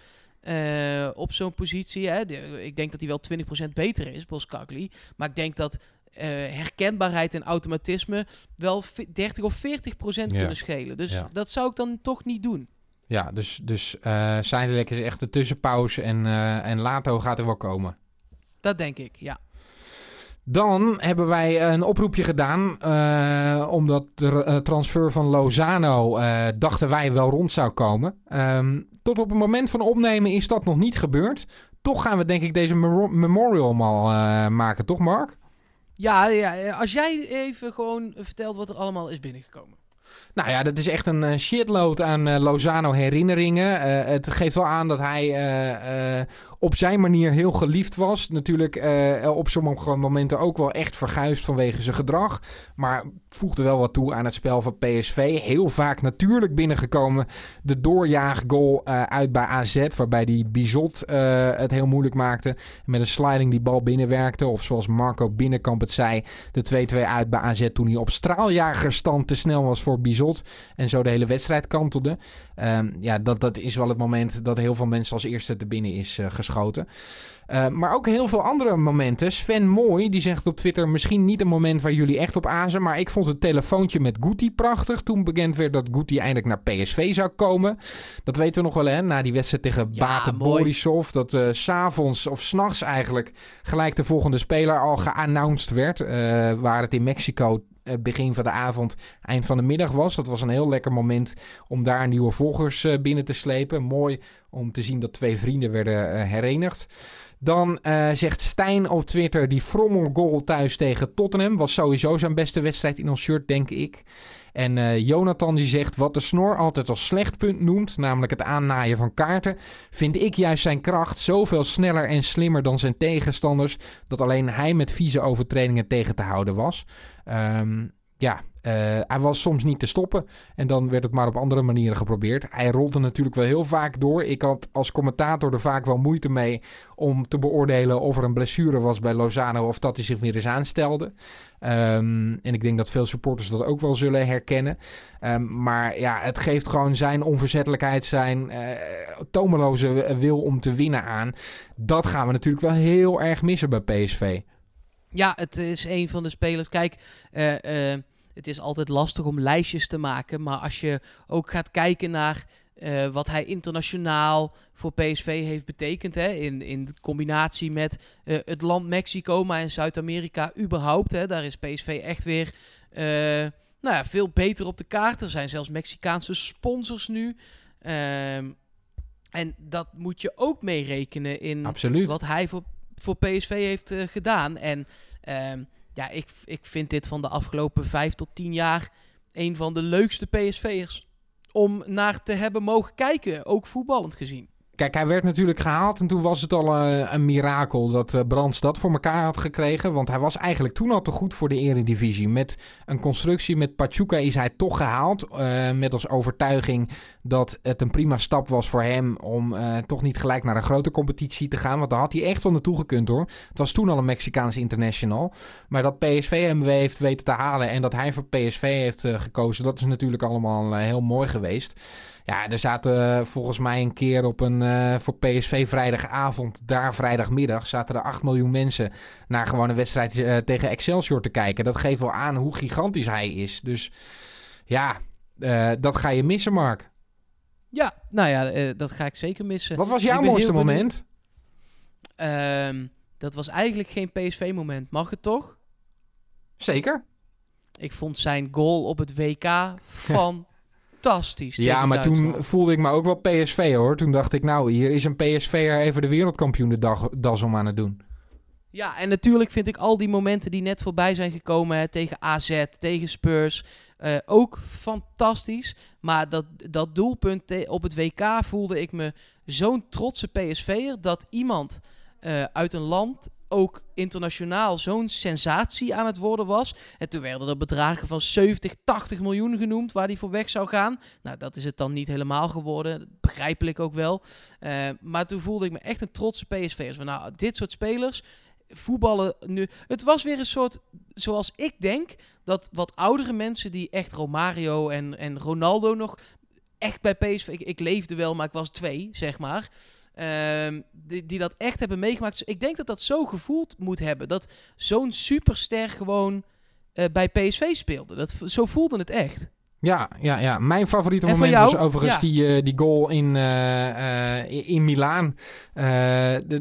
op zo'n positie. Hè. De, ik denk dat hij wel 20% beter is, Boskakli. Maar ik denk dat uh, herkenbaarheid en automatisme wel 30 of 40 procent ja. kunnen schelen. Dus ja. dat zou ik dan toch niet doen. Ja, dus, dus uh, Zijdelek is echt de tussenpauze en, uh, en Lato gaat er wel komen. Dat denk ik, ja. Dan hebben wij een oproepje gedaan, uh, omdat de transfer van Lozano dachten wij wel rond zou komen. Um, tot op het moment van opnemen is dat nog niet gebeurd. Toch gaan we denk ik deze memorial mal maken, toch Mark? Ja, ja, als jij even gewoon vertelt wat er allemaal is binnengekomen. Nou ja, dat is echt een uh, shitload aan uh, Lozano herinneringen. Uh, het geeft wel aan dat hij op zijn manier heel geliefd was. Natuurlijk op sommige momenten ook wel echt verguisd vanwege zijn gedrag. Maar voegde wel wat toe aan het spel van PSV. Heel vaak natuurlijk binnengekomen. De doorjaaggoal uit bij AZ, waarbij die Bizot het heel moeilijk maakte. Met een sliding die bal binnenwerkte. Of zoals Marco Binnenkamp het zei, de 2-2 uit bij AZ toen hij op straaljagerstand te snel was voor Bizot. En zo de hele wedstrijd kantelde. Um, ja, dat, dat is wel het moment dat heel veel mensen als eerste te binnen is uh, geschoten. Uh, maar ook heel veel andere momenten. Sven Mooi, die zegt op Twitter... misschien niet een moment waar jullie echt op azen... maar ik vond het telefoontje met Guti prachtig... toen bekend werd dat Guti eindelijk naar PSV zou komen. Dat weten we nog wel, hè? Na die wedstrijd tegen ja, Bate Borisov... dat uh, s'avonds of s'nachts eigenlijk... gelijk de volgende speler al geannounced werd... Uh, waar het in Mexico begin van de avond, eind van de middag was. Dat was een heel lekker moment om daar nieuwe volgers uh, binnen te slepen. Mooi om te zien dat twee vrienden werden uh, herenigd. Dan zegt Stijn op Twitter, die frommel goal thuis tegen Tottenham was sowieso zijn beste wedstrijd in ons shirt, denk ik. En uh, Jonathan die zegt, wat de snor altijd als slecht punt noemt, namelijk het aannaaien van kaarten, vind ik juist zijn kracht zoveel sneller en slimmer dan zijn tegenstanders, dat alleen hij met vieze overtredingen tegen te houden was. Um, ja, eh, hij was soms niet te stoppen. En dan werd het maar op andere manieren geprobeerd. Hij rolde natuurlijk wel heel vaak door. Ik had als commentator er vaak wel moeite mee om te beoordelen of er een blessure was bij Lozano of dat hij zich weer eens aanstelde. Ehm, en ik denk dat veel supporters dat ook wel zullen herkennen. Ehm, maar ja, het geeft gewoon zijn onverzettelijkheid, zijn uh, tomeloze wil om te winnen aan. Dat gaan we natuurlijk wel heel erg missen bij PSV. Ja, het is een van de spelers. Kijk, uh, het is altijd lastig om lijstjes te maken. Maar als je ook gaat kijken naar uh, wat hij internationaal voor PSV heeft betekend. Hè, in, in combinatie met uh, het land Mexico, maar in Zuid-Amerika überhaupt. Hè, daar is PSV echt weer uh, nou ja, veel beter op de kaart. Er zijn zelfs Mexicaanse sponsors nu. Ehm, en dat moet je ook meerekenen in Absoluut. wat hij voor, voor PSV heeft gedaan. En um, ja, ik, ik vind dit van de afgelopen vijf tot tien jaar een van de leukste PSV'ers om naar te hebben mogen kijken, ook voetballend gezien. Kijk, hij werd natuurlijk gehaald en toen was het al uh, een mirakel dat uh, Brands dat voor elkaar had gekregen. Want hij was eigenlijk toen al te goed voor de eredivisie. Met een constructie met Pachuca is hij toch gehaald. Uh, met als overtuiging dat het een prima stap was voor hem om toch niet gelijk naar een grote competitie te gaan. Want daar had hij echt wel naartoe gekund hoor. Het was toen al een Mexicaans international. Maar dat PSV hem heeft weten te halen en dat hij voor PSV heeft gekozen, dat is natuurlijk allemaal heel mooi geweest. Ja, er zaten volgens mij een keer op een uh, voor PSV vrijdagavond, daar vrijdagmiddag, zaten er 8 miljoen mensen naar gewoon een wedstrijd uh, tegen Excelsior te kijken. Dat geeft wel aan hoe gigantisch hij is. Dus ja, uh, dat ga je missen, Mark. Ja, nou ja, dat ga ik zeker missen. Wat was jouw mooiste moment? Um, dat was eigenlijk geen PSV-moment. Mag het toch? Zeker. Ik vond zijn goal op het WK van fantastisch. Ja, maar toen voelde ik me ook wel PSV hoor. Toen dacht ik, nou, hier is een PSV'er even de wereldkampioen de dag, das om aan het doen. Ja, en natuurlijk vind ik al die momenten die net voorbij zijn gekomen hè, tegen AZ, tegen Spurs, uh, ook fantastisch. Maar dat, dat doelpunt op het WK voelde ik me zo'n trotse PSV'er dat iemand uh, uit een land ook internationaal zo'n sensatie aan het worden was. En toen werden er bedragen van 70, 80 miljoen genoemd waar hij voor weg zou gaan. Nou, dat is het dan niet helemaal geworden. Begrijpelijk ook wel. Uh, maar toen voelde ik me echt een trotse PSV'ers. Van nou, dit soort spelers voetballen nu. Het was weer een soort, zoals ik denk, dat wat oudere mensen die echt Romario en, en Ronaldo nog echt bij PSV. Ik, ik leefde wel, maar ik was twee, zeg maar. Um, die, die dat echt hebben meegemaakt. Dus ik denk dat dat zo gevoeld moet hebben. Dat zo'n superster gewoon uh, bij PSV speelde. Dat, zo voelde het echt. Ja, ja, ja. mijn favoriete en moment was overigens ja. die, uh, die goal in, uh, uh, in Milaan.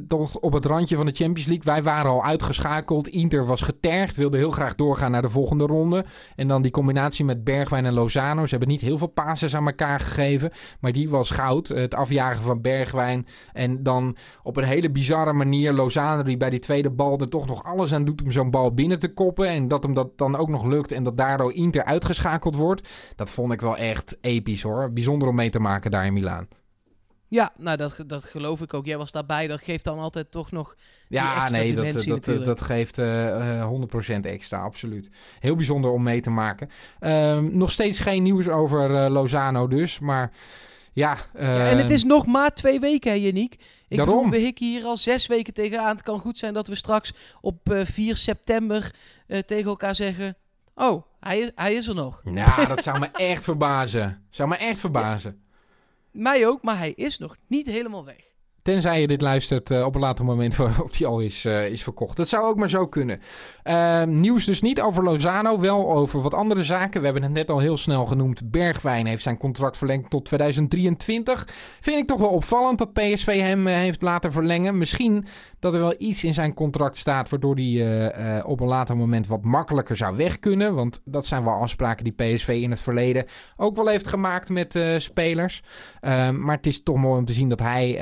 toch op het randje van de Champions League. Wij waren al uitgeschakeld. Inter was getergd, wilde heel graag doorgaan naar de volgende ronde. En dan die combinatie met Bergwijn en Lozano. Ze hebben niet heel veel passes aan elkaar gegeven. Maar die was goud. Het afjagen van Bergwijn. En dan op een hele bizarre manier Lozano die bij die tweede bal er toch nog alles aan doet om zo'n bal binnen te koppen. En dat hem dat dan ook nog lukt. En dat daardoor Inter uitgeschakeld wordt. Dat vond ik wel echt episch hoor. Bijzonder om mee te maken daar in Milaan. Ja, nou dat, dat geloof ik ook. Jij was daarbij. Dat geeft dan altijd toch nog. Ja, nee, dat, dat, dat, dat geeft uh, 100% extra, absoluut. Heel bijzonder om mee te maken. Um, nog steeds geen nieuws over uh, Lozano, dus. Maar ja, ja. En het is nog maar twee weken, hè, Yannick. Ik Daarom. bedoel, we hikken hier al zes weken tegenaan. Het kan goed zijn dat we straks op uh, 4 september uh, tegen elkaar zeggen... Oh, hij is, hij is er nog. Nou, dat zou me echt verbazen. Zou me echt verbazen. Ja, mij ook, maar hij is nog niet helemaal weg. Tenzij je dit luistert uh, op een later moment waarop die al is, uh, is verkocht. Dat zou ook maar zo kunnen. Uh, nieuws dus niet over Lozano, wel over wat andere zaken. We hebben het net al heel snel genoemd. Bergwijn heeft zijn contract verlengd tot 2023. Vind ik toch wel opvallend dat PSV hem heeft laten verlengen. Misschien dat er wel iets in zijn contract staat waardoor hij op een later moment wat makkelijker zou weg kunnen. Want dat zijn wel afspraken die PSV in het verleden ook wel heeft gemaakt met spelers. Ehm, maar het is toch mooi om te zien dat hij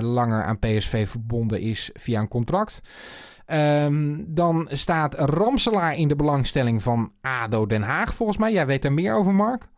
langer aan PSV verbonden is via een contract. Um, dan staat Ramselaar in de belangstelling van ADO Den Haag, volgens mij. Jij weet er meer over, Mark?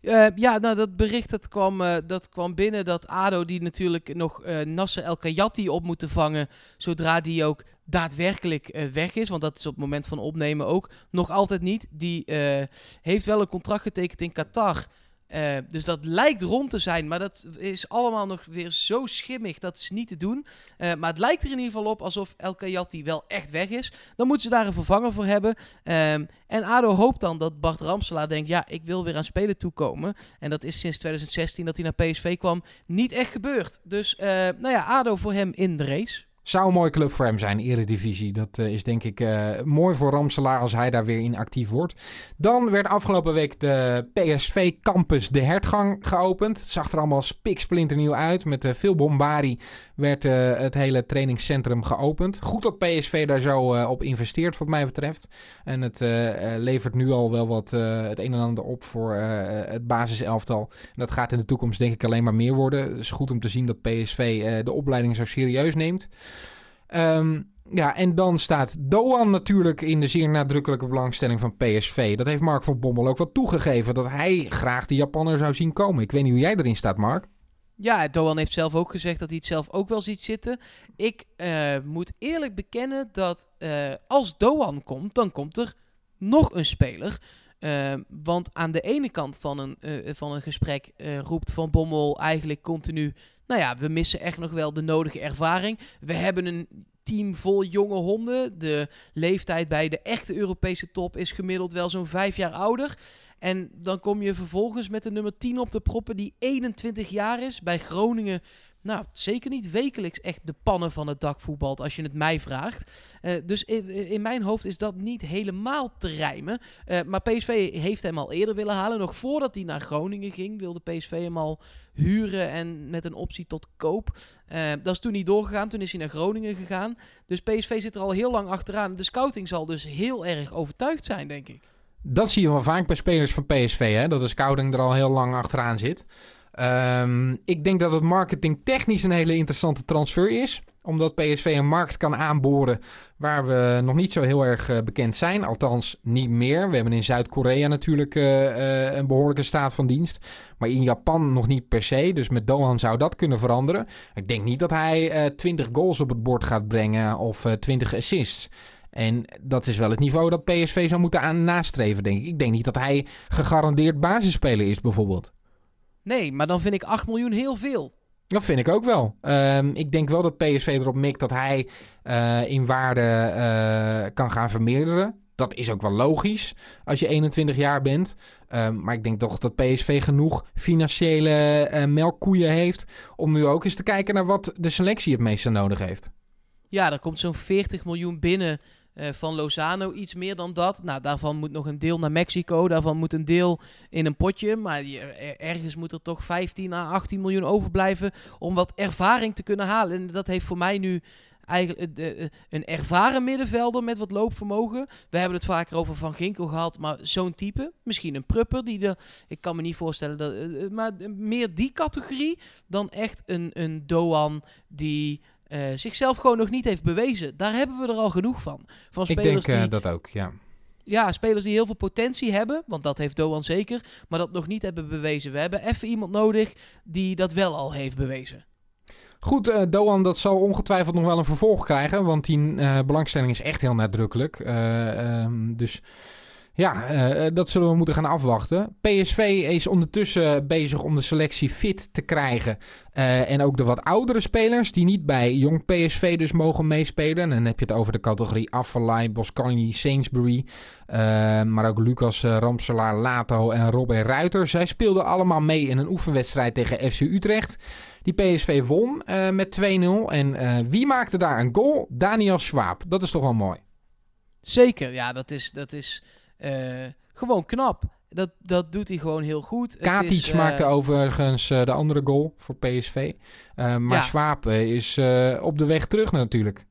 Uh, ja, nou dat bericht dat kwam, uh, dat kwam binnen dat ADO die natuurlijk nog uh, Nasser El Kayati op moeten vangen... zodra die ook daadwerkelijk eh, weg is. Want dat is op het moment van opnemen ook nog altijd niet. Die eh, heeft wel een contract getekend in Qatar. Eh, dus dat lijkt rond te zijn, maar dat is allemaal nog weer zo schimmig. Dat is niet te doen. Eh, maar het lijkt er in ieder geval op alsof El Kayati wel echt weg is. Dan moeten ze daar een vervanger voor hebben. Ehm, en ADO hoopt dan dat Bart Ramselaar denkt... ja, ik wil weer aan spelen toekomen. En dat is sinds 2016 dat hij naar PSV kwam niet echt gebeurd. Dus uh, nou ja, ADO voor hem in de race. Zou een mooie club voor hem zijn, Eredivisie. Dat uh, is denk ik uh, mooi voor Ramselaar als hij daar weer in actief wordt. Dan werd afgelopen week de PSV Campus de Hertgang geopend. Het zag er allemaal spiksplinternieuw uit. Met uh, veel bombari werd het hele trainingscentrum geopend. Goed dat PSV daar zo op investeert wat mij betreft. En het levert nu al wel wat het een en ander op voor het basiselftal. En dat gaat in de toekomst denk ik alleen maar meer worden. Het is goed om te zien dat PSV de opleiding zo serieus neemt. Um, ja, en dan staat Doan natuurlijk in de zeer nadrukkelijke belangstelling van PSV. Dat heeft Mark van Bommel ook wel toegegeven, dat hij graag de Japanner zou zien komen. Ik weet niet hoe jij erin staat, Mark. Ja, Doan heeft zelf ook gezegd dat hij het zelf ook wel ziet zitten. Ik uh, moet eerlijk bekennen dat uh, als Doan komt, dan komt er nog een speler. Uh, want aan de ene kant van een, van een gesprek roept Van Bommel eigenlijk continu nou ja, we missen echt nog wel de nodige ervaring. We hebben een team vol jonge honden. De leeftijd bij de echte Europese top is gemiddeld wel zo'n vijf jaar ouder. En dan kom je vervolgens met de nummer 10 op de proppen die 21 jaar is. Bij Groningen nou, zeker niet wekelijks echt de pannen van het dak voetbalt, als je het mij vraagt. Uh, dus in, mijn hoofd is dat niet helemaal te rijmen. Uh, maar PSV heeft hem al eerder willen halen. Nog voordat hij naar Groningen ging, wilde PSV hem al huren en met een optie tot koop. Uh, dat is toen niet doorgegaan. Toen is hij naar Groningen gegaan. Dus PSV zit er al heel lang achteraan. De scouting zal dus heel erg overtuigd zijn, denk ik. Dat zie je wel vaak bij spelers van PSV, hè? dat de scouting er al heel lang achteraan zit. Um, ik denk dat het marketing technisch een hele interessante transfer is. Omdat PSV een markt kan aanboren waar we nog niet zo heel erg uh, bekend zijn. Althans, niet meer. We hebben in Zuid-Korea natuurlijk uh, uh, een behoorlijke staat van dienst. Maar in Japan nog niet per se. Dus met Dohan zou dat kunnen veranderen. Ik denk niet dat hij 20 goals op het bord gaat brengen of 20 assists. En dat is wel het niveau dat PSV zou moeten aan nastreven, denk ik. Ik denk niet dat hij gegarandeerd basisspeler is, bijvoorbeeld. Nee, maar dan vind ik 8 miljoen heel veel. Dat vind ik ook wel. Um, ik denk wel dat PSV erop mikt dat hij uh, in waarde uh, kan gaan vermeerderen. Dat is ook wel logisch als je 21 jaar bent. Um, maar ik denk toch dat PSV genoeg financiële uh, melkkoeien heeft. om nu ook eens te kijken naar wat de selectie het meeste nodig heeft. Ja, er komt zo'n 40 miljoen binnen uh, van Lozano iets meer dan dat. Nou, daarvan moet nog een deel naar Mexico. Daarvan moet een deel in een potje. Maar ergens moet er toch 15 à 18 miljoen overblijven om wat ervaring te kunnen halen. En dat heeft voor mij nu eigenlijk uh, een ervaren middenvelder met wat loopvermogen. We hebben het vaker over Van Ginkel gehad, maar zo'n type. Misschien een prupper, die de, ik kan me niet voorstellen, dat, maar meer die categorie dan echt een, een Doan die uh, zichzelf gewoon nog niet heeft bewezen. Daar hebben we er al genoeg van. van spelers Ik denk uh, die, dat ook, ja. Ja, spelers die heel veel potentie hebben, want dat heeft Doan zeker, maar dat nog niet hebben bewezen. We hebben even iemand nodig die dat wel al heeft bewezen. Goed, uh, Doan, dat zal ongetwijfeld nog wel een vervolg krijgen, want die belangstelling is echt heel nadrukkelijk. Um, dus ja, uh, dat zullen we moeten gaan afwachten. PSV is ondertussen bezig om de selectie fit te krijgen. Uh, en ook de wat oudere spelers die niet bij jong PSV dus mogen meespelen. En dan heb je het over de categorie Affelay, Boscagni, Sainsbury. Maar ook Lucas Ramselaar, Lato en Robin Ruiter. Zij speelden allemaal mee in een oefenwedstrijd tegen FC Utrecht. Die PSV won met 2-0. En wie maakte daar een goal? Daniel Schwab. Dat is toch wel mooi. Zeker, ja, dat is... Dat is... Uh, gewoon knap. Dat, dat doet hij gewoon heel goed. Katic uh, maakte overigens uh, de andere goal voor PSV. maar ja. Swaap is op de weg terug natuurlijk.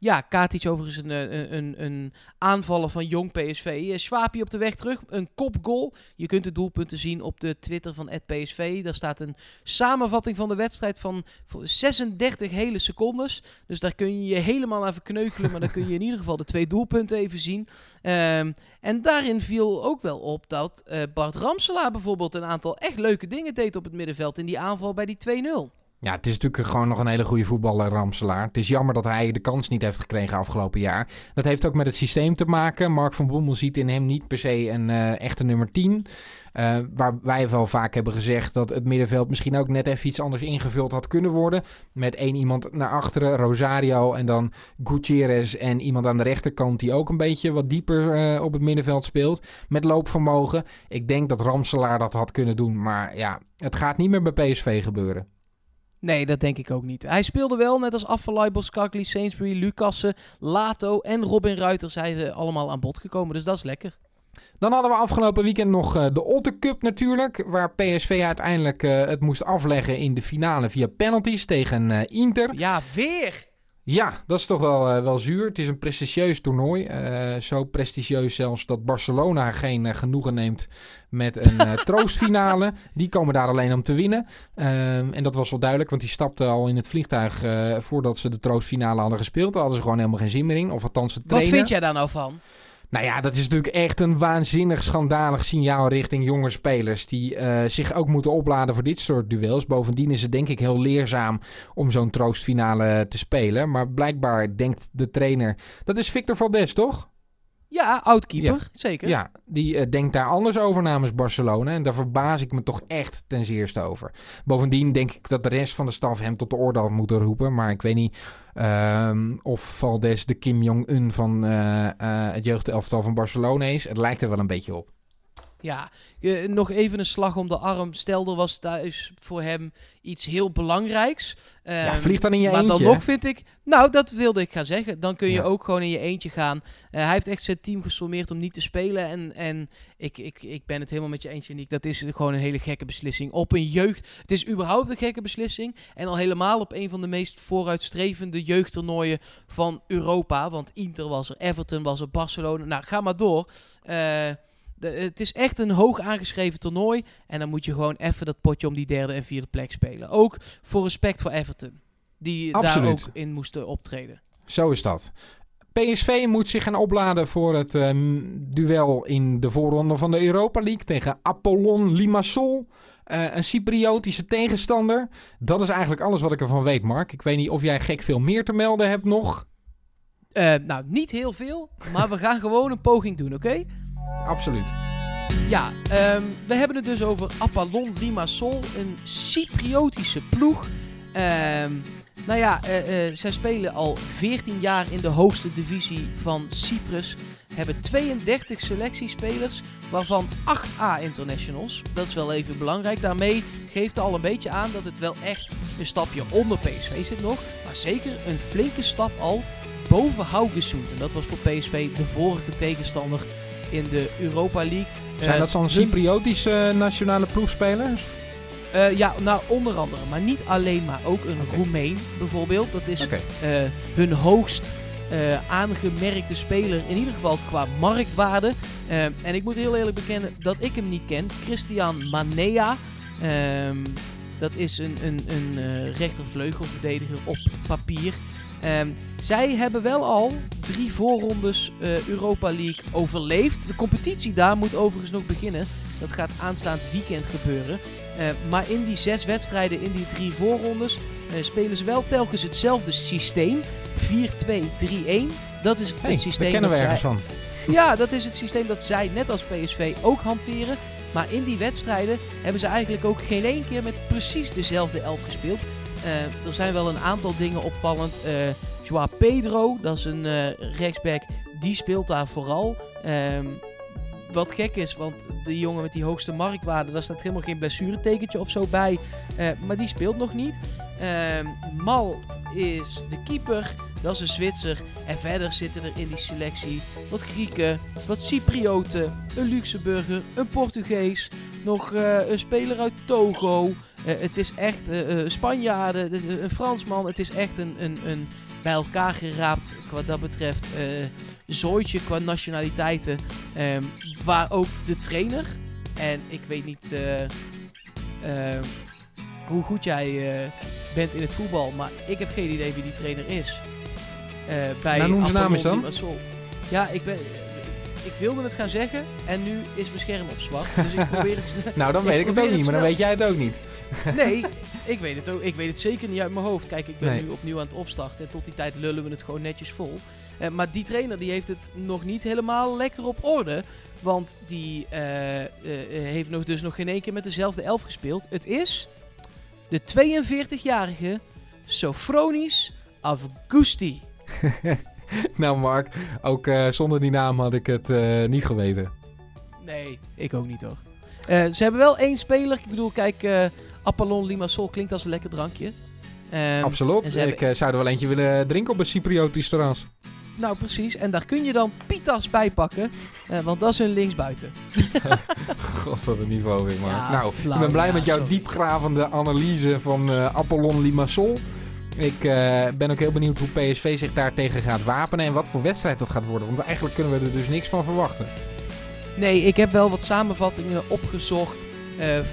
Ja, Katic overigens een, een, een, een aanvaller van jong PSV. Swapie op de weg terug, een kopgoal. Je kunt de doelpunten zien op de Twitter van PSV. Daar staat een samenvatting van de wedstrijd van 36 hele secondes. Dus daar kun je je helemaal even kneukelen. maar dan kun je in ieder geval de twee doelpunten even zien. Um, en daarin viel ook wel op dat uh, Bart Ramselaar bijvoorbeeld een aantal echt leuke dingen deed op het middenveld in die aanval bij die 2-0. Ja, het is natuurlijk gewoon nog een hele goede voetballer, Ramselaar. Het is jammer dat hij de kans niet heeft gekregen afgelopen jaar. Dat heeft ook met het systeem te maken. Mark van Bommel ziet in hem niet per se een uh, echte nummer 10. Uh, waar wij wel vaak hebben gezegd dat het middenveld misschien ook net even iets anders ingevuld had kunnen worden. Met één iemand naar achteren, Rosario en dan Gutierrez en iemand aan de rechterkant die ook een beetje wat dieper uh, op het middenveld speelt. Met loopvermogen. Ik denk dat Ramselaar dat had kunnen doen, maar ja, het gaat niet meer bij PSV gebeuren. Nee, dat denk ik ook niet. Hij speelde wel, net als Affalay, Boskakli, Sainsbury, Lucassen, Lato en Robin Ruiter zijn ze allemaal aan bod gekomen. Dus dat is lekker. Dan hadden we afgelopen weekend nog uh, de Otter Cup natuurlijk. Waar PSV uiteindelijk uh, het moest afleggen in de finale via penalties tegen uh, Inter. Ja, weer! Ja, dat is toch wel, wel zuur. Het is een prestigieus toernooi. zo prestigieus zelfs dat Barcelona geen genoegen neemt met een troostfinale. Die komen daar alleen om te winnen. Ehm, en dat was wel duidelijk, want die stapten al in het vliegtuig voordat ze de troostfinale hadden gespeeld. Daar hadden ze gewoon helemaal geen zin meer in. Of althans het trainen. Wat vind jij daar nou van? Nou ja, dat is natuurlijk echt een waanzinnig schandalig signaal richting jonge spelers. Die uh, zich ook moeten opladen voor dit soort duels. Bovendien is het denk ik heel leerzaam om zo'n troostfinale te spelen. Maar blijkbaar denkt de trainer. Dat is Victor Valdes, toch? Ja, oud-keeper, ja. zeker. Ja, die uh, denkt daar anders over namens Barcelona. En daar verbaas ik me toch echt ten zeerste over. Bovendien denk ik dat de rest van de staf hem tot de orde had moeten roepen. Maar ik weet niet um, of Valdes de Kim Jong-un van uh, uh, het jeugdelftal van Barcelona is. Het lijkt er wel een beetje op. Ja, uh, nog even een slag om de arm. Stel, er was thuis voor hem iets heel belangrijks. Um, ja, vlieg dan in je maar eentje. Maar dan nog vind ik... Nou, dat wilde ik gaan zeggen. Dan kun je ja. ook gewoon in je eentje gaan. Uh, hij heeft echt zijn team gesommeerd om niet te spelen. En, en ik, ik, ik ben het helemaal met je eentje, Nick. Dat is gewoon een hele gekke beslissing. Op een jeugd... Het is überhaupt een gekke beslissing. En al helemaal op een van de meest vooruitstrevende jeugdtoernooien van Europa. Want Inter was er, Everton was er, Barcelona. Nou, ga maar door. Uh, de, het is echt een hoog aangeschreven toernooi. En dan moet je gewoon even dat potje om die derde en vierde plek spelen. Ook voor respect voor Everton. Die Absoluut. daar ook in moesten optreden. Zo is dat. PSV moet zich gaan opladen voor het um, duel in de voorronde van de Europa League tegen Apollon Limassol. Uh, een Cypriotische tegenstander. Dat is eigenlijk alles wat ik ervan weet, Mark. Ik weet niet of jij gek veel meer te melden hebt nog. Uh, nou, niet heel veel. Maar we gaan gewoon een poging doen, oké? Okay? Absoluut. Ja, um, we hebben het dus over Apollon Limassol, een Cypriotische ploeg. Um, nou ja, uh, uh, zij spelen al 14 jaar in de hoogste divisie van Cyprus. Hebben 32 selectiespelers, waarvan 8 A-internationals. Dat is wel even belangrijk. Daarmee geeft al een beetje aan dat het wel echt een stapje onder PSV zit nog. Maar zeker een flinke stap al boven Haugesund. En dat was voor PSV de vorige tegenstander in de Europa League. Zijn dat zo'n Cypriotische nationale ploegspelers? Uh, ja, nou onder andere, maar niet alleen maar. Ook een okay. Roemeen bijvoorbeeld. Dat is okay. uh, hun hoogst uh, aangemerkte speler, in ieder geval qua marktwaarde. en ik moet heel eerlijk bekennen dat ik hem niet ken. Christian Manea. Um, dat is een, een, een rechtervleugelverdediger op papier. Um, zij hebben wel al drie voorrondes uh, Europa League overleefd. De competitie daar moet overigens nog beginnen. Dat gaat aanstaand weekend gebeuren. Uh, maar in die zes wedstrijden, in die drie voorrondes, uh, spelen ze wel telkens hetzelfde systeem. 4-2-3-1. Dat is hey, het systeem. Daar kennen we zij... ergens van. Ja, dat is het systeem dat zij net als PSV ook hanteren. Maar in die wedstrijden hebben ze eigenlijk ook geen één keer met precies dezelfde elf gespeeld. Uh, er zijn wel een aantal dingen opvallend. Uh, Joao Pedro, dat is een uh, rechtsback, die speelt daar vooral. Um, wat gek is, want de jongen met die hoogste marktwaarde, daar staat helemaal geen blessuretekentje of zo bij. maar die speelt nog niet. Malt is de keeper, dat is een Zwitser. En verder zitten er in die selectie wat Grieken, wat Cyprioten, een Luxemburger, een Portugees, nog een speler uit Togo. Uh, het is echt uh, uh, Spanjaarden, een Fransman. Het is echt een, een, een bij elkaar geraapt wat dat betreft zooitje qua nationaliteiten. Um, waar ook de trainer, en ik weet niet hoe goed jij bent in het voetbal, maar ik heb geen idee wie die trainer is. bij nou, noem zijn naam eens dan. Ja, ik ben ik wilde het gaan zeggen en nu is mijn scherm op zwart. Dus ik probeer het Nou, dan weet ik, ik het ook niet, maar dan weet jij het ook niet. nee, Ik weet het ook. Ik weet het zeker niet uit mijn hoofd. Kijk, ik ben Nee. nu opnieuw aan het opstarten. En tot die tijd lullen we het gewoon netjes vol. Eh, maar die trainer die heeft het nog niet helemaal lekker op orde. Want die eh, eh, heeft nog, dus nog geen één keer met dezelfde elf gespeeld. Het is de 42-jarige Sofronis Avgusti. nou Mark, ook zonder die naam had ik het niet geweten. Nee, ik ook niet hoor. Eh, ze hebben wel één speler. Ik bedoel, kijk, Apollon Limassol klinkt als een lekker drankje. Ehm, Absoluut. hebben- Ik eh, zou er wel eentje willen drinken op een Cypriotisch terras. Nou, precies. En daar kun je dan Pitas bij pakken. eh, want dat is hun linksbuiten. God, wat een niveau weer. Ja, nou, flauw, ik ben blij ja, met jouw sorry. diepgravende analyse van eh, Apollon Limassol. Ik ben ook heel benieuwd hoe PSV zich daartegen gaat wapenen en wat voor wedstrijd dat gaat worden. Want eigenlijk kunnen we er dus niks van verwachten. Nee, ik heb wel wat samenvattingen opgezocht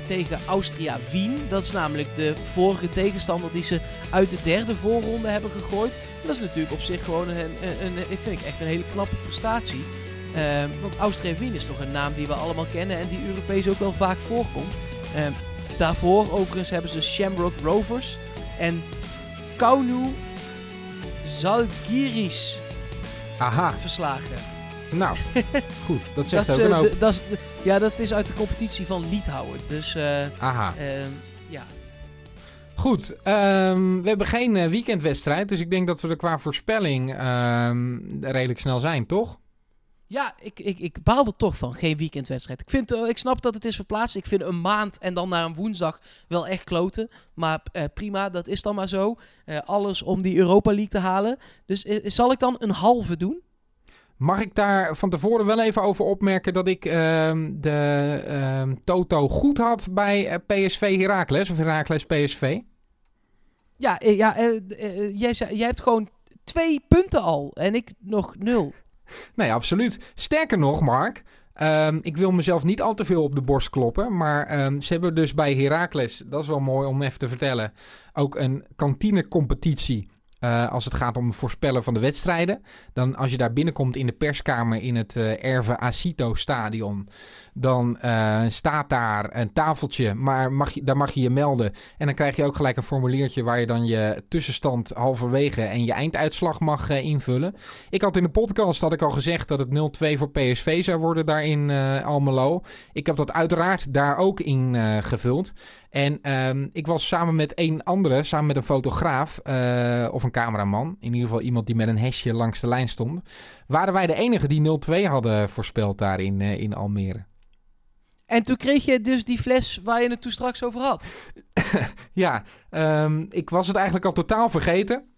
tegen Austria Wien. Dat is namelijk de vorige tegenstander die ze uit de derde voorronde hebben gegooid. En dat is natuurlijk op zich gewoon een, een, vind ik echt een hele knappe prestatie. Eh, want Austria Wien is toch een naam die we allemaal kennen en die Europees ook wel vaak voorkomt. Eh, daarvoor overigens hebben ze Shamrock Rovers en Kaunu Zalgiris Aha, verslagen. Nou, goed. Dat zegt Dat ook een eh, hoop. dat is ja, dat is uit de competitie van Liedhouwen. Dus eh, Aha. ehm, ja. Goed, ehm, we hebben geen eh, weekendwedstrijd, dus ik denk dat we er qua voorspelling ehm, redelijk snel zijn, toch? Ja, ik, ik, ik baal er toch van. Geen weekendwedstrijd. Ik, vind, ik snap dat het is verplaatst. Ik vind een maand en dan naar een woensdag wel echt kloten. Maar prima, dat is dan maar zo. Alles om die Europa League te halen. Dus zal ik dan een halve doen? Mag ik daar van tevoren wel even over opmerken dat ik ehm, de ehm, Toto goed had bij eh, PSV Heracles of Heracles PSV? Ja, eh, ja eh, jij, zei, jij hebt gewoon twee punten al. En ik nog nul. Nee, absoluut. Sterker nog, Mark, ehm, ik wil mezelf niet al te veel op de borst kloppen, maar ze hebben dus bij Heracles, dat is wel mooi om even te vertellen, ook een kantinecompetitie. Eh, als het gaat om voorspellen van de wedstrijden. Dan als je daar binnenkomt in de perskamer in het eh Erve Acito stadion. Dan eh, staat daar een tafeltje, maar mag je, daar mag je je melden. En dan krijg je ook gelijk een formuliertje waar je dan je tussenstand halverwege en je einduitslag mag invullen. Ik had in de podcast had ik al gezegd dat het 0-2 voor PSV zou worden daar in Almelo. Ik heb dat uiteraard daar ook in gevuld. En ehm, ik was samen met een andere, samen met een fotograaf eh, of een cameraman, in ieder geval iemand die met een hesje langs de lijn stond, waren wij de enige die 0-2 hadden voorspeld daar in, eh, in Almere. En toen kreeg je dus die fles waar je het toen straks over had. Ja, ehm, ik was het eigenlijk al totaal vergeten.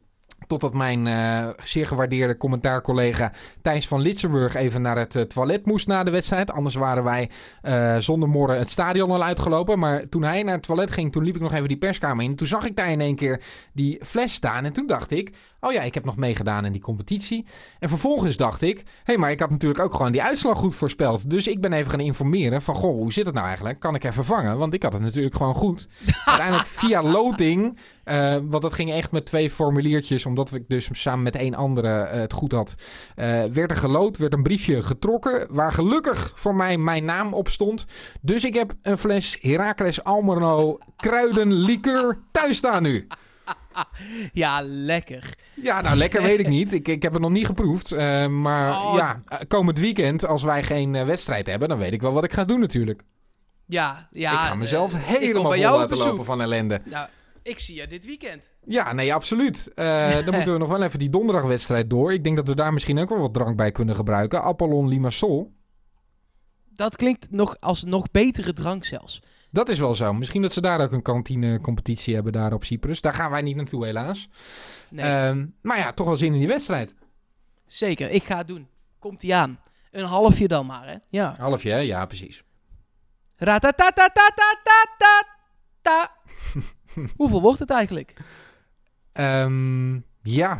Totdat mijn eh, zeer gewaardeerde commentaarcollega Thijs van Litsenburg even naar het eh, toilet moest na de wedstrijd. Anders waren wij eh, zonder morgen het stadion al uitgelopen. Maar toen hij naar het toilet ging, toen liep ik nog even die perskamer in. Toen zag ik daar in één keer die fles staan. En toen dacht ik, oh ja, ik heb nog meegedaan in die competitie. En vervolgens dacht ik, hé, hey, maar ik had natuurlijk ook gewoon die uitslag goed voorspeld. Dus ik ben even gaan informeren van, goh, hoe zit het nou eigenlijk? Kan ik even vangen? Want ik had het natuurlijk gewoon goed. Uiteindelijk via loting, eh, want dat ging echt met twee formuliertjes, omdat ik dus samen met één andere eh, het goed had, eh, werd er geloot, werd een briefje getrokken, waar gelukkig voor mij mijn naam op stond. Dus ik heb een fles Heracles Almero kruidenlikeur thuis staan nu. Ja, lekker. Ja, nou lekker weet ik niet. Ik, ik heb het nog niet geproefd. eh, maar Oh. ja, eh, komend weekend, als wij geen eh, wedstrijd hebben, dan weet ik wel wat ik ga doen natuurlijk. Ja, ja. ik ga mezelf helemaal vol laten lopen van ellende. Nou, ik zie je dit weekend. Ja, nee, absoluut. Dan moeten we nog wel even die donderdagwedstrijd door. Ik denk dat we daar misschien ook wel wat drank bij kunnen gebruiken. Apollon Limassol. Dat klinkt nog als nog betere drank zelfs. Dat is wel zo. Misschien dat ze daar ook een kantinecompetitie hebben daar op Cyprus. Daar gaan wij niet naartoe, helaas. Nee. Ehm, maar ja, toch wel zin in die wedstrijd. Zeker, ik ga het doen. Komt ie aan. Een halfje dan maar, hè? Ja. Halfje. Ja, precies. Hoeveel wordt het eigenlijk? Ehm, ja,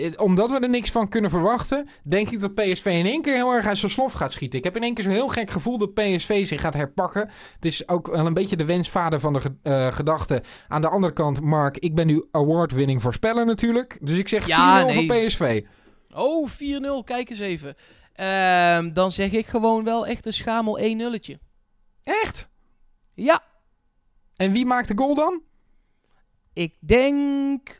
eh, Omdat we er niks van kunnen verwachten, denk ik dat PSV in één keer heel erg uit zijn slof gaat schieten. Ik heb in één keer zo'n heel gek gevoel dat PSV zich gaat herpakken. Het is ook wel een beetje de wensvader van de eh, gedachte. Aan de andere kant, Mark, ik ben nu award-winning voorspeller natuurlijk. Dus ik zeg 4-0 Ja, nee. voor PSV. Oh, 4-0. Kijk eens even. Ehm, dan zeg ik gewoon wel echt een schamel 1-0'tje. Echt? Ja. En wie maakt de goal dan? Ik denk...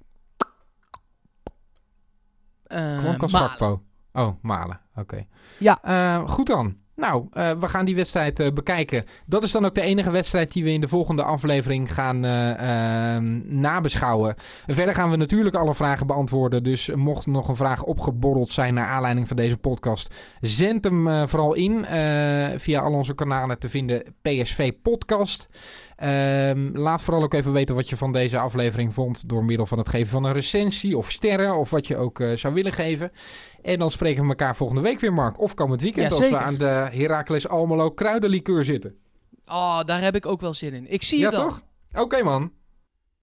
eh, Malen. Kaspakpo. Oh, Malen. Oké. Ja. Eh, goed dan. Nou, eh, we gaan die wedstrijd eh, bekijken. Dat is dan ook de enige wedstrijd die we in de volgende aflevering gaan eh, ehm, nabeschouwen. En verder gaan we natuurlijk alle vragen beantwoorden. Dus mocht er nog een vraag opgeborreld zijn naar aanleiding van deze podcast, zend hem vooral in via al onze kanalen te vinden PSV Podcast. Ehm, laat vooral ook even weten wat je van deze aflevering vond door middel van het geven van een recensie of sterren of wat je ook eh, zou willen geven. En dan spreken we elkaar volgende week weer, Mark. Of komend weekend Ja, als we aan de Heracles Almelo kruidenlikeur zitten. Oh, daar heb ik ook wel zin in. Ik zie Ja, je dan. toch? Oké, man.